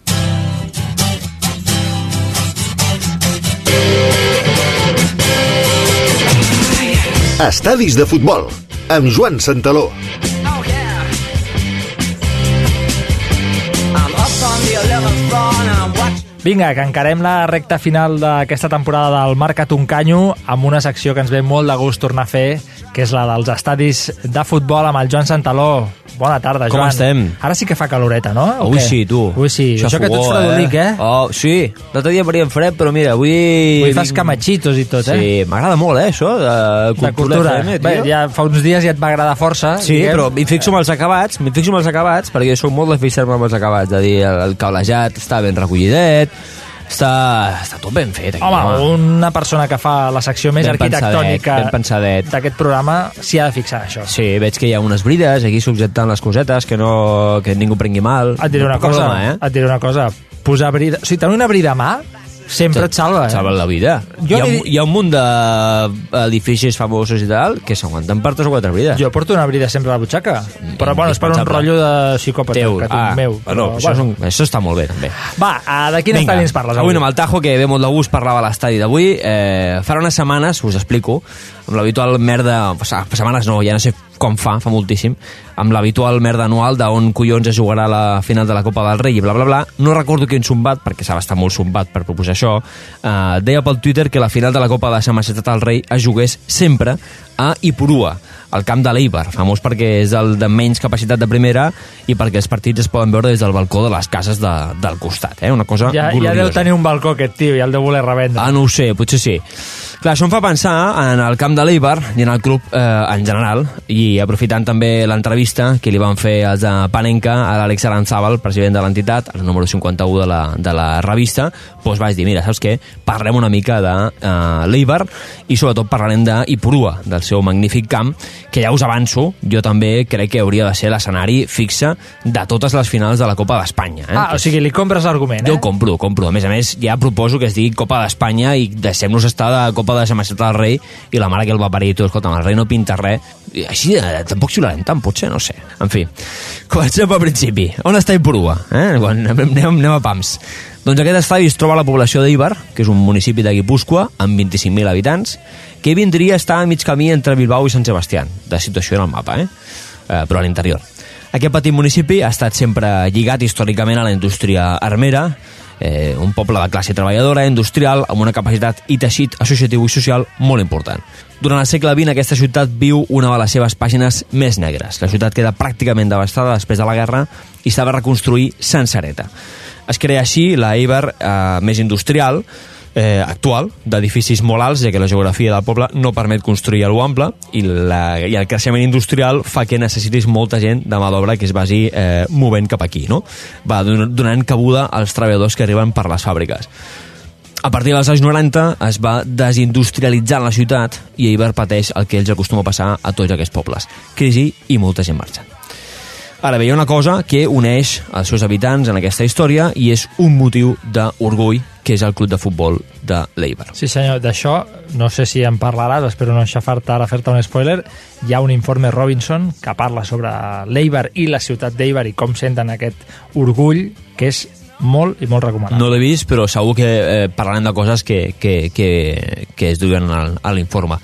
Estadis de futbol, amb Joan Santaló. Vinga, que encarem la recta final d'aquesta temporada del Marca Tuncanyo amb una secció que ens ve molt de gust tornar a fer, que és la dels estadis de futbol amb el Joan Santaló. Bona tarda, Com Joan. estem? Ara sí que fa caloreta, no? O Avui què? sí, tu. Avui sí. Això, que tu ets fredolic, eh? Oh, sí. L'altre dia faríem fred, però mira, avui... Avui fas camachitos i tot, eh? Sí, m'agrada molt, eh, això, de cultura, de cultura. FM, Bé, tio. ja fa uns dies ja et va agradar força. Sí, diguem. però m'hi fixo amb els acabats, m'hi fixo amb els acabats, perquè jo soc molt de fixar-me amb els acabats, de dir, el cablejat està ben recollidet, està, està tot ben fet. Aquí, Home, una persona que fa la secció més Ben arquitectònica d'aquest programa s'hi ha de fixar això. Sí, veig que hi ha unes brides aquí subjectant les cosetes, que, no, que ningú prengui mal. Et diré una Poca cosa, broma, eh? et diré una cosa. Posar brida... O sigui, tenir una brida a mà sempre et salva, eh? Salva la vida. Jo hi, ha, hi ha un munt d'edificis famosos i tal que s'aguanten per tres o quatre brides. Jo porto una brida sempre a la butxaca, però bueno, és per un rotllo de psicòpata Teu. que tinc ah, meu. Bueno, Però, això, és un, això està molt bé, també. Va, a, de quin estadi ens parles avui anem al Tajo, que ve molt de gust parlar de l'estadi d'avui. Eh, farà unes setmanes, us explico, amb l'habitual merda... sigui, setmanes no, ja no sé com fa, fa moltíssim, amb l'habitual merda anual d'on collons es jugarà la final de la Copa del Rei i bla bla bla. No recordo quin sombat, perquè s'ha estar molt sombat per proposar això, eh, deia pel Twitter que la final de la Copa de Sa Majestat del Rei es jugués sempre a Ipurua, al camp de l'Eibar, famós perquè és el de menys capacitat de primera i perquè els partits es poden veure des del balcó de les cases de, del costat, eh? una cosa Ja, ja gloriosa. deu tenir un balcó aquest tio, ja el deu voler revendre. Ah, no ho sé, potser sí. Clar, això em fa pensar en el camp de l'Eibar i en el club eh, en general, i aprofitant també l'entrevista que li van fer els de Panenca a l'Àlex Aranzábal, president de l'entitat, el número 51 de la, de la revista, doncs vaig dir, mira, saps què? Parlem una mica de eh, l'Eibar i sobretot parlarem d'Ipurua, del seu magnífic camp, que ja us avanço, jo també crec que hauria de ser l'escenari fixe de totes les finals de la Copa d'Espanya. Eh? Ah, o sigui, li compres l'argument, Jo eh? ho compro, compro. A més a més, ja proposo que es digui Copa d'Espanya i deixem-nos estar de Copa de Sa Majestat del Rei i la mare que el va parir i tu, escolta, el rei no pinta res. I així eh, tampoc xiularem tant, potser, no sé. En fi, comencem pel principi. On està Ipurua? Eh? Quan anem, anem, anem a pams. Doncs aquest estadi es troba a la població d'Ibar, que és un municipi de Guipúscoa, amb 25.000 habitants, que vindria a estar a mig camí entre Bilbao i Sant Sebastián, de situació en el mapa, eh? eh però a l'interior. Aquest petit municipi ha estat sempre lligat històricament a la indústria armera, eh, un poble de classe treballadora, industrial, amb una capacitat i teixit associatiu i social molt important. Durant el segle XX aquesta ciutat viu una de les seves pàgines més negres. La ciutat queda pràcticament devastada després de la guerra i s'ha de reconstruir sencereta. Es crea així la Eibar eh, més industrial, eh, actual d'edificis molt alts, ja que la geografia del poble no permet construir a lo ample i, la, i el creixement industrial fa que necessitis molta gent de mà d'obra que es vagi eh, movent cap aquí, no? Va don- donant cabuda als treballadors que arriben per les fàbriques. A partir dels anys 90 es va desindustrialitzar la ciutat i Eibar pateix el que ells acostuma a passar a tots aquests pobles. Crisi i molta gent marxant. Ara bé, hi ha una cosa que uneix els seus habitants en aquesta història i és un motiu d'orgull, que és el club de futbol de l'Eibar. Sí senyor, d'això no sé si en parlaràs, espero no aixafar-te ara, fer-te un spoiler. Hi ha un informe Robinson que parla sobre l'Eibar i la ciutat d'Eibar i com senten aquest orgull, que és molt i molt recomanable. No l'he vist, però segur que eh, parlarem de coses que, que, que, que es duien al- a l'informe.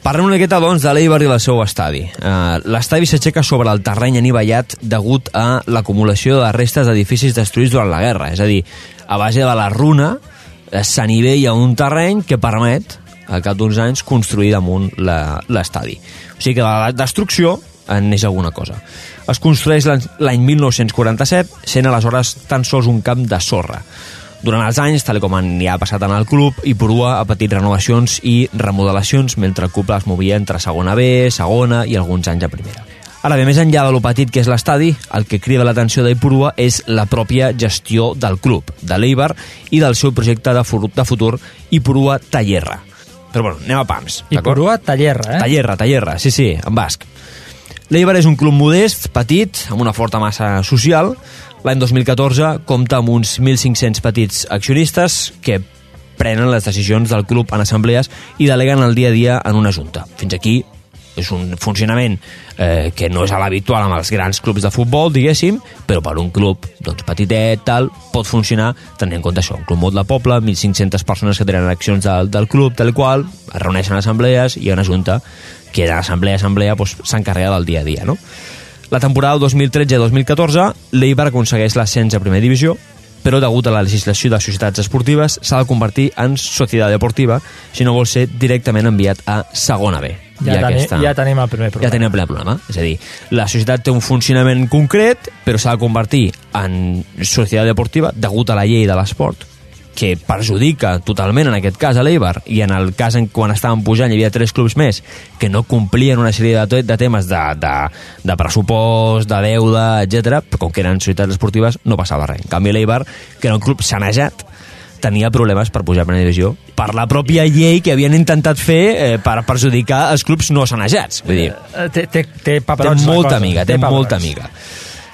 Parlem una miqueta, doncs, de l'Eibar i el seu estadi. Uh, L'estadi s'aixeca sobre el terreny anivellat degut a l'acumulació de restes d'edificis destruïts durant la guerra. És a dir, a base de la runa eh, s'anivella un terreny que permet, al cap d'uns anys, construir damunt l'estadi. O sigui que de la destrucció en neix alguna cosa. Es construeix l'any 1947, sent aleshores tan sols un camp de sorra. Durant els anys, tal com hi ha passat en el club, Ipurua ha patit renovacions i remodelacions mentre el club es movia entre segona B, segona i alguns anys a primera. Ara bé, més enllà de lo petit que és l'estadi, el que crida l'atenció d'Ipurua és la pròpia gestió del club, de l'Eibar i del seu projecte de, fu- de futur Ipurua Tallerra. Però bueno, anem a pams. Ipurua Tallerra, eh? Tallerra, Tallerra, sí, sí, en basc. L'Eibar és un club modest, petit, amb una forta massa social. L'any 2014 compta amb uns 1.500 petits accionistes que prenen les decisions del club en assemblees i deleguen el dia a dia en una junta. Fins aquí és un funcionament eh, que no és l'habitual amb els grans clubs de futbol, diguéssim, però per un club doncs, petitet, tal, pot funcionar tenint en compte això, un club molt de poble, 1.500 persones que tenen accions del, del club, i qual, es reuneixen assemblees i hi ha una junta que d'assemblea a assemblea doncs, s'encarrega del dia a dia, no? La temporada 2013-2014, l'Eibar aconsegueix l'ascens a primera divisió, però degut a la legislació de societats esportives s'ha de convertir en societat deportiva si no vol ser directament enviat a segona B. Ja, I teni, ja tenim el primer problema. ja tenim el primer problema. És a dir, la societat té un funcionament concret, però s'ha de convertir en societat deportiva degut a la llei de l'esport, que perjudica totalment en aquest cas a l'Eibar i en el cas en quan estaven pujant hi havia tres clubs més que no complien una sèrie de, de temes de, de, de pressupost, de deuda, etc. però com que eren societats esportives no passava res. En canvi l'Eibar, que era un club sanejat, tenia problemes per pujar a primera divisió per la pròpia llei que havien intentat fer eh, per perjudicar els clubs no sanejats. Vull dir, Eh, Té, té, té té paperons. la molta cosa, amiga, té paperons. molta amiga.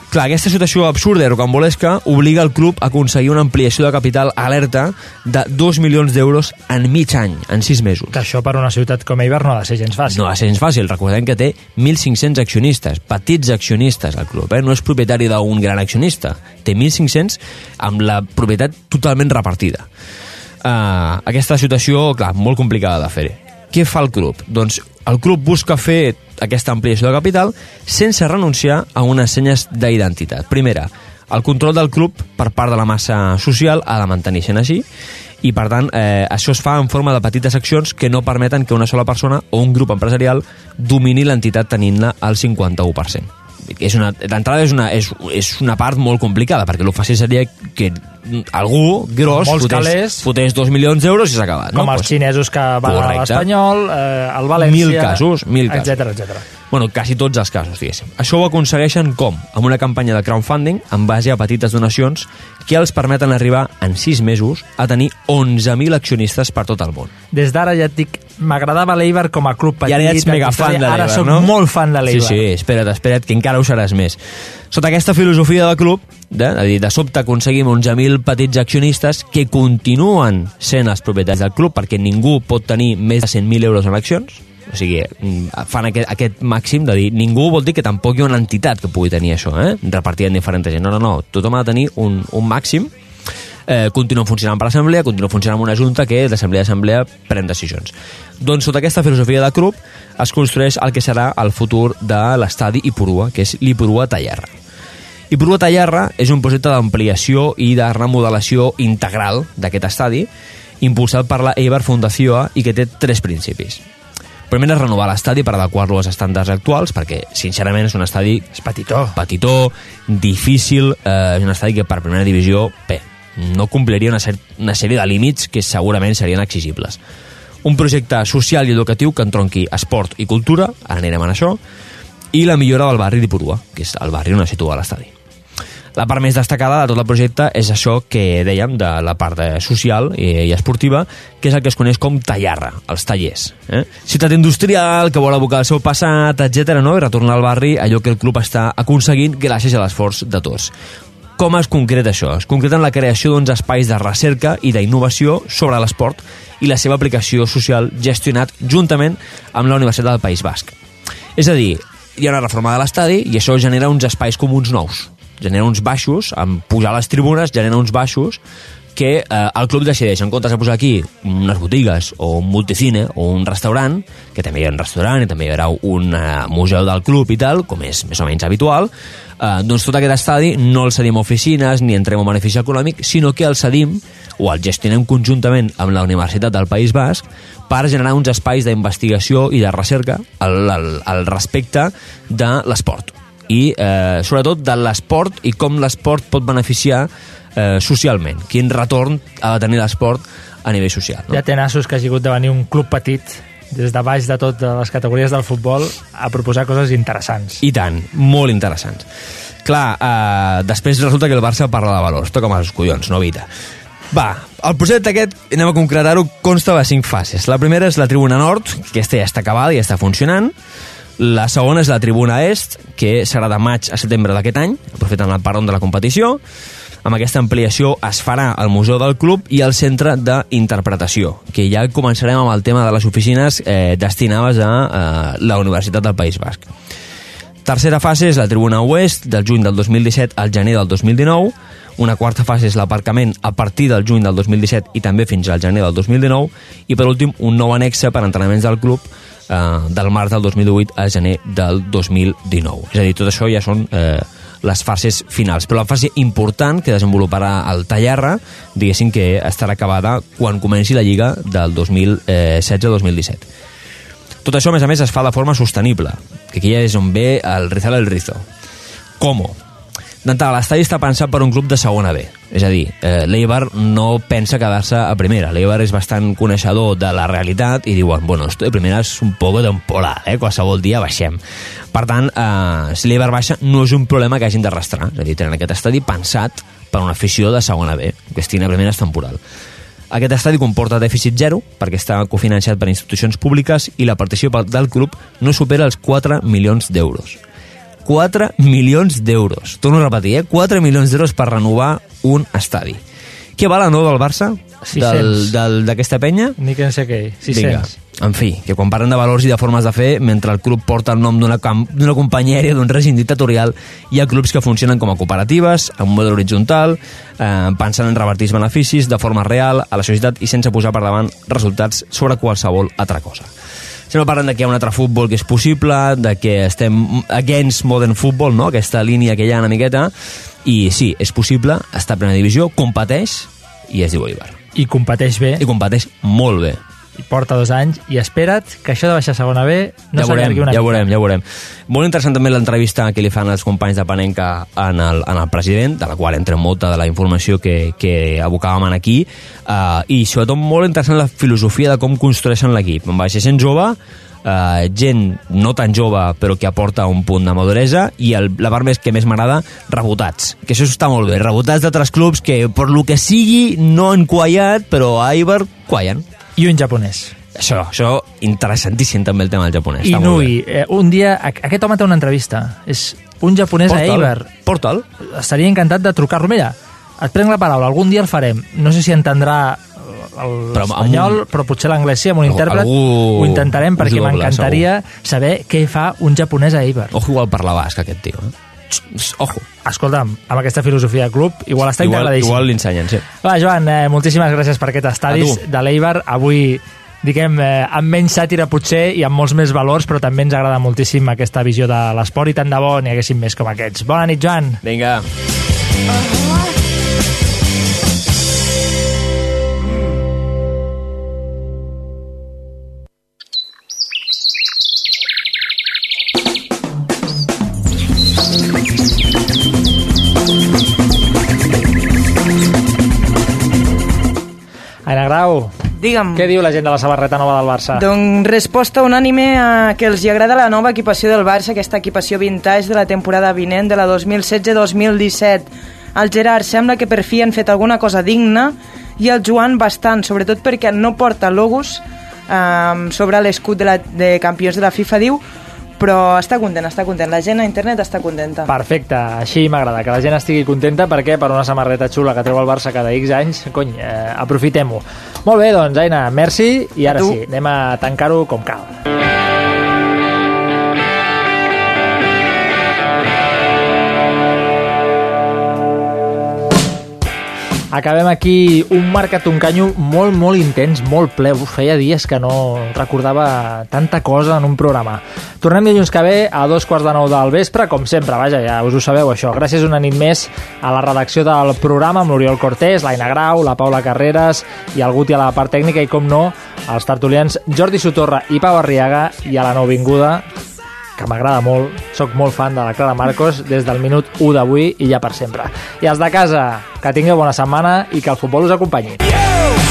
Clar, aquesta situació absurda i rocambolesca obliga el club a aconseguir una ampliació de capital alerta de 2 milions d'euros en mig any, en 6 mesos. Que això per una ciutat com Eibar no ha de ser gens fàcil. No ha de ser gens fàcil. Recordem que té 1.500 accionistes, petits accionistes al club. Eh? No és propietari d'un gran accionista. Té 1.500 amb la propietat totalment repartida. Uh, aquesta situació, clar, molt complicada de fer. Què fa el club? Doncs el club busca fer aquesta ampliació de capital sense renunciar a unes senyes d'identitat. Primera, el control del club per part de la massa social ha de mantenir sent així i per tant eh, això es fa en forma de petites accions que no permeten que una sola persona o un grup empresarial domini l'entitat tenint-ne el 51%. És una, d'entrada és una, és, és una part molt complicada perquè el fàcil seria que algú gros Molts fotés, calés. fotés 2 milions d'euros i s'ha acabat. Com no? els xinesos que van a l'Espanyol, eh, al València... Mil casos, mil casos. Etcètera, etcètera. Bueno, quasi tots els casos, diguéssim. Això ho aconsegueixen com? Amb una campanya de crowdfunding en base a petites donacions que els permeten arribar en 6 mesos a tenir 11.000 accionistes per tot el món. Des d'ara ja et dic, m'agradava l'Eibar com a club petit. I ara ets mega fan de l'Eibar, Ara sóc no? molt fan de l'Eibar. Sí, sí, espera't, espera't, que encara ho seràs més. Sota aquesta filosofia de club, de, de, dir, de sobte aconseguim 11.000 petits accionistes que continuen sent els propietaris del club perquè ningú pot tenir més de 100.000 euros en accions, o sigui, mm, fan aquest, aquest màxim de dir, ningú vol dir que tampoc hi ha una entitat que pugui tenir això, eh? repartida en diferents gent. No, no, no, tothom ha de tenir un, un màxim eh, continuen funcionant per assemblea, continuen funcionant amb una junta que d'assemblea a assemblea pren decisions. Doncs sota aquesta filosofia de club es construeix el que serà el futur de l'estadi Ipurua, que és l'Ipurua Tallerra. Ipurua Tallerra és un projecte d'ampliació i de remodelació integral d'aquest estadi, impulsat per la Eibar Fundació i que té tres principis. Primer és renovar l'estadi per adequar-lo als estàndards actuals, perquè, sincerament, és un estadi... És petitó. Petitó, difícil, eh, és un estadi que per primera divisió, bé, no compliria una, cer una sèrie de límits que segurament serien exigibles. Un projecte social i educatiu que entronqui esport i cultura, ara anirem a això, i la millora del barri d'Ipurua, que és el barri on es situa l'estadi. La part més destacada de tot el projecte és això que dèiem de la part eh, social i, i esportiva, que és el que es coneix com tallarra, els tallers. Eh? Ciutat industrial que vol abocar el seu passat, etc no? i retornar al barri allò que el club està aconseguint gràcies a l'esforç de tots. Com es concreta això? Es concreta en la creació d'uns espais de recerca i d'innovació sobre l'esport i la seva aplicació social gestionat juntament amb la Universitat del País Basc. És a dir, hi ha una reforma de l'estadi i això genera uns espais comuns nous. Genera uns baixos, amb pujar a les tribunes, genera uns baixos que eh, el club decideix, en comptes de posar aquí unes botigues o un multicine o un restaurant, que també hi ha un restaurant i també hi haurà un eh, museu del club i tal, com és més o menys habitual, eh, doncs tot aquest estadi no el cedim a oficines ni entrem a benefici econòmic, sinó que el cedim o el gestionem conjuntament amb la Universitat del País Basc per generar uns espais d'investigació i de recerca al, al, al respecte de l'esport i eh, sobretot de l'esport i com l'esport pot beneficiar eh, socialment, quin retorn ha de tenir l'esport a nivell social. No? Ja té nassos que hagi hagut de venir un club petit des de baix de tot de les categories del futbol a proposar coses interessants. I tant, molt interessants. Clar, eh, després resulta que el Barça parla de valors, tot com els collons, no Vita. Va, el projecte aquest, anem a concretar-ho, consta de cinc fases. La primera és la tribuna nord, que aquesta ja està acabada i ja està funcionant. La segona és la tribuna est, que serà de maig a setembre d'aquest any, aprofitant el paron de la competició. Amb aquesta ampliació es farà el Museu del Club i el Centre d'Interpretació, que ja començarem amb el tema de les oficines eh, destinades a eh, la Universitat del País Basc. Tercera fase és la tribuna oest, del juny del 2017 al gener del 2019. Una quarta fase és l'aparcament a partir del juny del 2017 i també fins al gener del 2019. I per últim, un nou anexe per entrenaments del club eh, del març del 2018 al gener del 2019. És a dir, tot això ja són eh, les fases finals. Però la fase important que desenvoluparà el Tallarra, diguéssim que estarà acabada quan comenci la Lliga del 2016-2017. Tot això, a més a més, es fa de forma sostenible, que aquí ja és on ve el rizal el rizo. Com? D'entrada, l'estadi està pensat per un club de segona B. És a dir, eh, l'Eibar no pensa quedar-se a primera. L'Eibar és bastant coneixedor de la realitat i diuen, bueno, esto de primera és un poco temporal, eh? qualsevol dia baixem. Per tant, eh, si l'Eibar baixa, no és un problema que hagin d'arrastrar. És a dir, tenen aquest estadi pensat per una afició de segona B, que estigui a primera és temporal. Aquest estadi comporta dèficit zero perquè està cofinançat per institucions públiques i la partició pel- del club no supera els 4 milions d'euros. 4 milions d'euros. Torno a repetir, eh? 4 milions d'euros per renovar un estadi. Què val el nou del Barça? 600. Del- del- D'aquesta penya? Ni que en sé què, 600. Vinga. En fi, que quan parlen de valors i de formes de fer, mentre el club porta el nom d'una companyia aèria, d'un règim dictatorial, hi ha clubs que funcionen com a cooperatives, amb un model horitzontal, eh, pensant en revertir els beneficis de forma real a la societat i sense posar per davant resultats sobre qualsevol altra cosa. Sempre parlen de que hi ha un altre futbol que és possible, de que estem against modern football, no? aquesta línia que hi ha una miqueta, i sí, és possible, està a primera divisió, competeix, i es diu Eibar. I competeix bé. I competeix molt bé. I porta dos anys i espera't que això de baixar a segona B no ja veurem, s'allargui una ja mica. veurem, ja veurem. Molt interessant també l'entrevista que li fan els companys de Panenca en el, en el president, de la qual entrem molta de la informació que, que abocàvem aquí, uh, i sobretot molt interessant la filosofia de com construeixen l'equip. Amb baixa gent jove, uh, gent no tan jove però que aporta un punt de maduresa i el, la part més que més m'agrada, rebotats que això està molt bé, rebotats d'altres clubs que per lo que sigui no han quallat però a Eibar quallen I un japonès. això, això interessantíssim també el tema del japonès I està molt bé. Nui, eh, un dia, a- aquest home té una entrevista. És un japonès Porta'l, a Eibar. Porta'l. Estaria encantat de trucar-lo. Mira, et prenc la paraula, algun dia el farem. No sé si entendrà el Però un- però potser l'anglès sí, amb un intèrpret. algú Ho intentarem perquè m'encantaria saber què fa un japonès a Eibar. Ojo, igual parla basc, aquest tio. Eh? Ojo. Escolta'm, amb aquesta filosofia de club, igual està Igual, integradíssim. igual l'insenyen, sí. Va, Joan, eh, moltíssimes gràcies per aquest estadis de l'Eibar. Avui, diguem, eh, amb menys sàtira potser i amb molts més valors, però també ens agrada moltíssim aquesta visió de l'esport i tant de bo n'hi haguessin més com aquests. Bona nit, Joan. Vinga. Aina Digue'm. què diu la gent de la samarreta nova del Barça? Doncs resposta unànime a que els hi agrada la nova equipació del Barça, aquesta equipació vintage de la temporada vinent, de la 2016-2017. El Gerard sembla que per fi han fet alguna cosa digna i el Joan bastant, sobretot perquè no porta logos eh, sobre l'escut de, la, de campions de la FIFA, diu, però està content, està content. La gent a internet està contenta. Perfecte, així m'agrada, que la gent estigui contenta perquè per una samarreta xula que treu el Barça cada X anys, cony, eh, aprofitem-ho. Molt bé, doncs, Aina, merci, i ara sí, anem a tancar-ho com cal. Acabem aquí un marcat un canyo molt, molt intens, molt ple. Feia dies que no recordava tanta cosa en un programa. Tornem dilluns que ve a dos quarts de nou del vespre, com sempre, vaja, ja us ho sabeu això. Gràcies una nit més a la redacció del programa amb l'Oriol Cortés, l'Aina Grau, la Paula Carreras i el Guti a la part tècnica i, com no, als tertulians Jordi Sotorra i Pau Arriaga i a la nouvinguda que m'agrada molt, sóc molt fan de la Clara Marcos des del minut 1 d'avui i ja per sempre. I els de casa, que tingueu bona setmana i que el futbol us acompanyi. Yeah!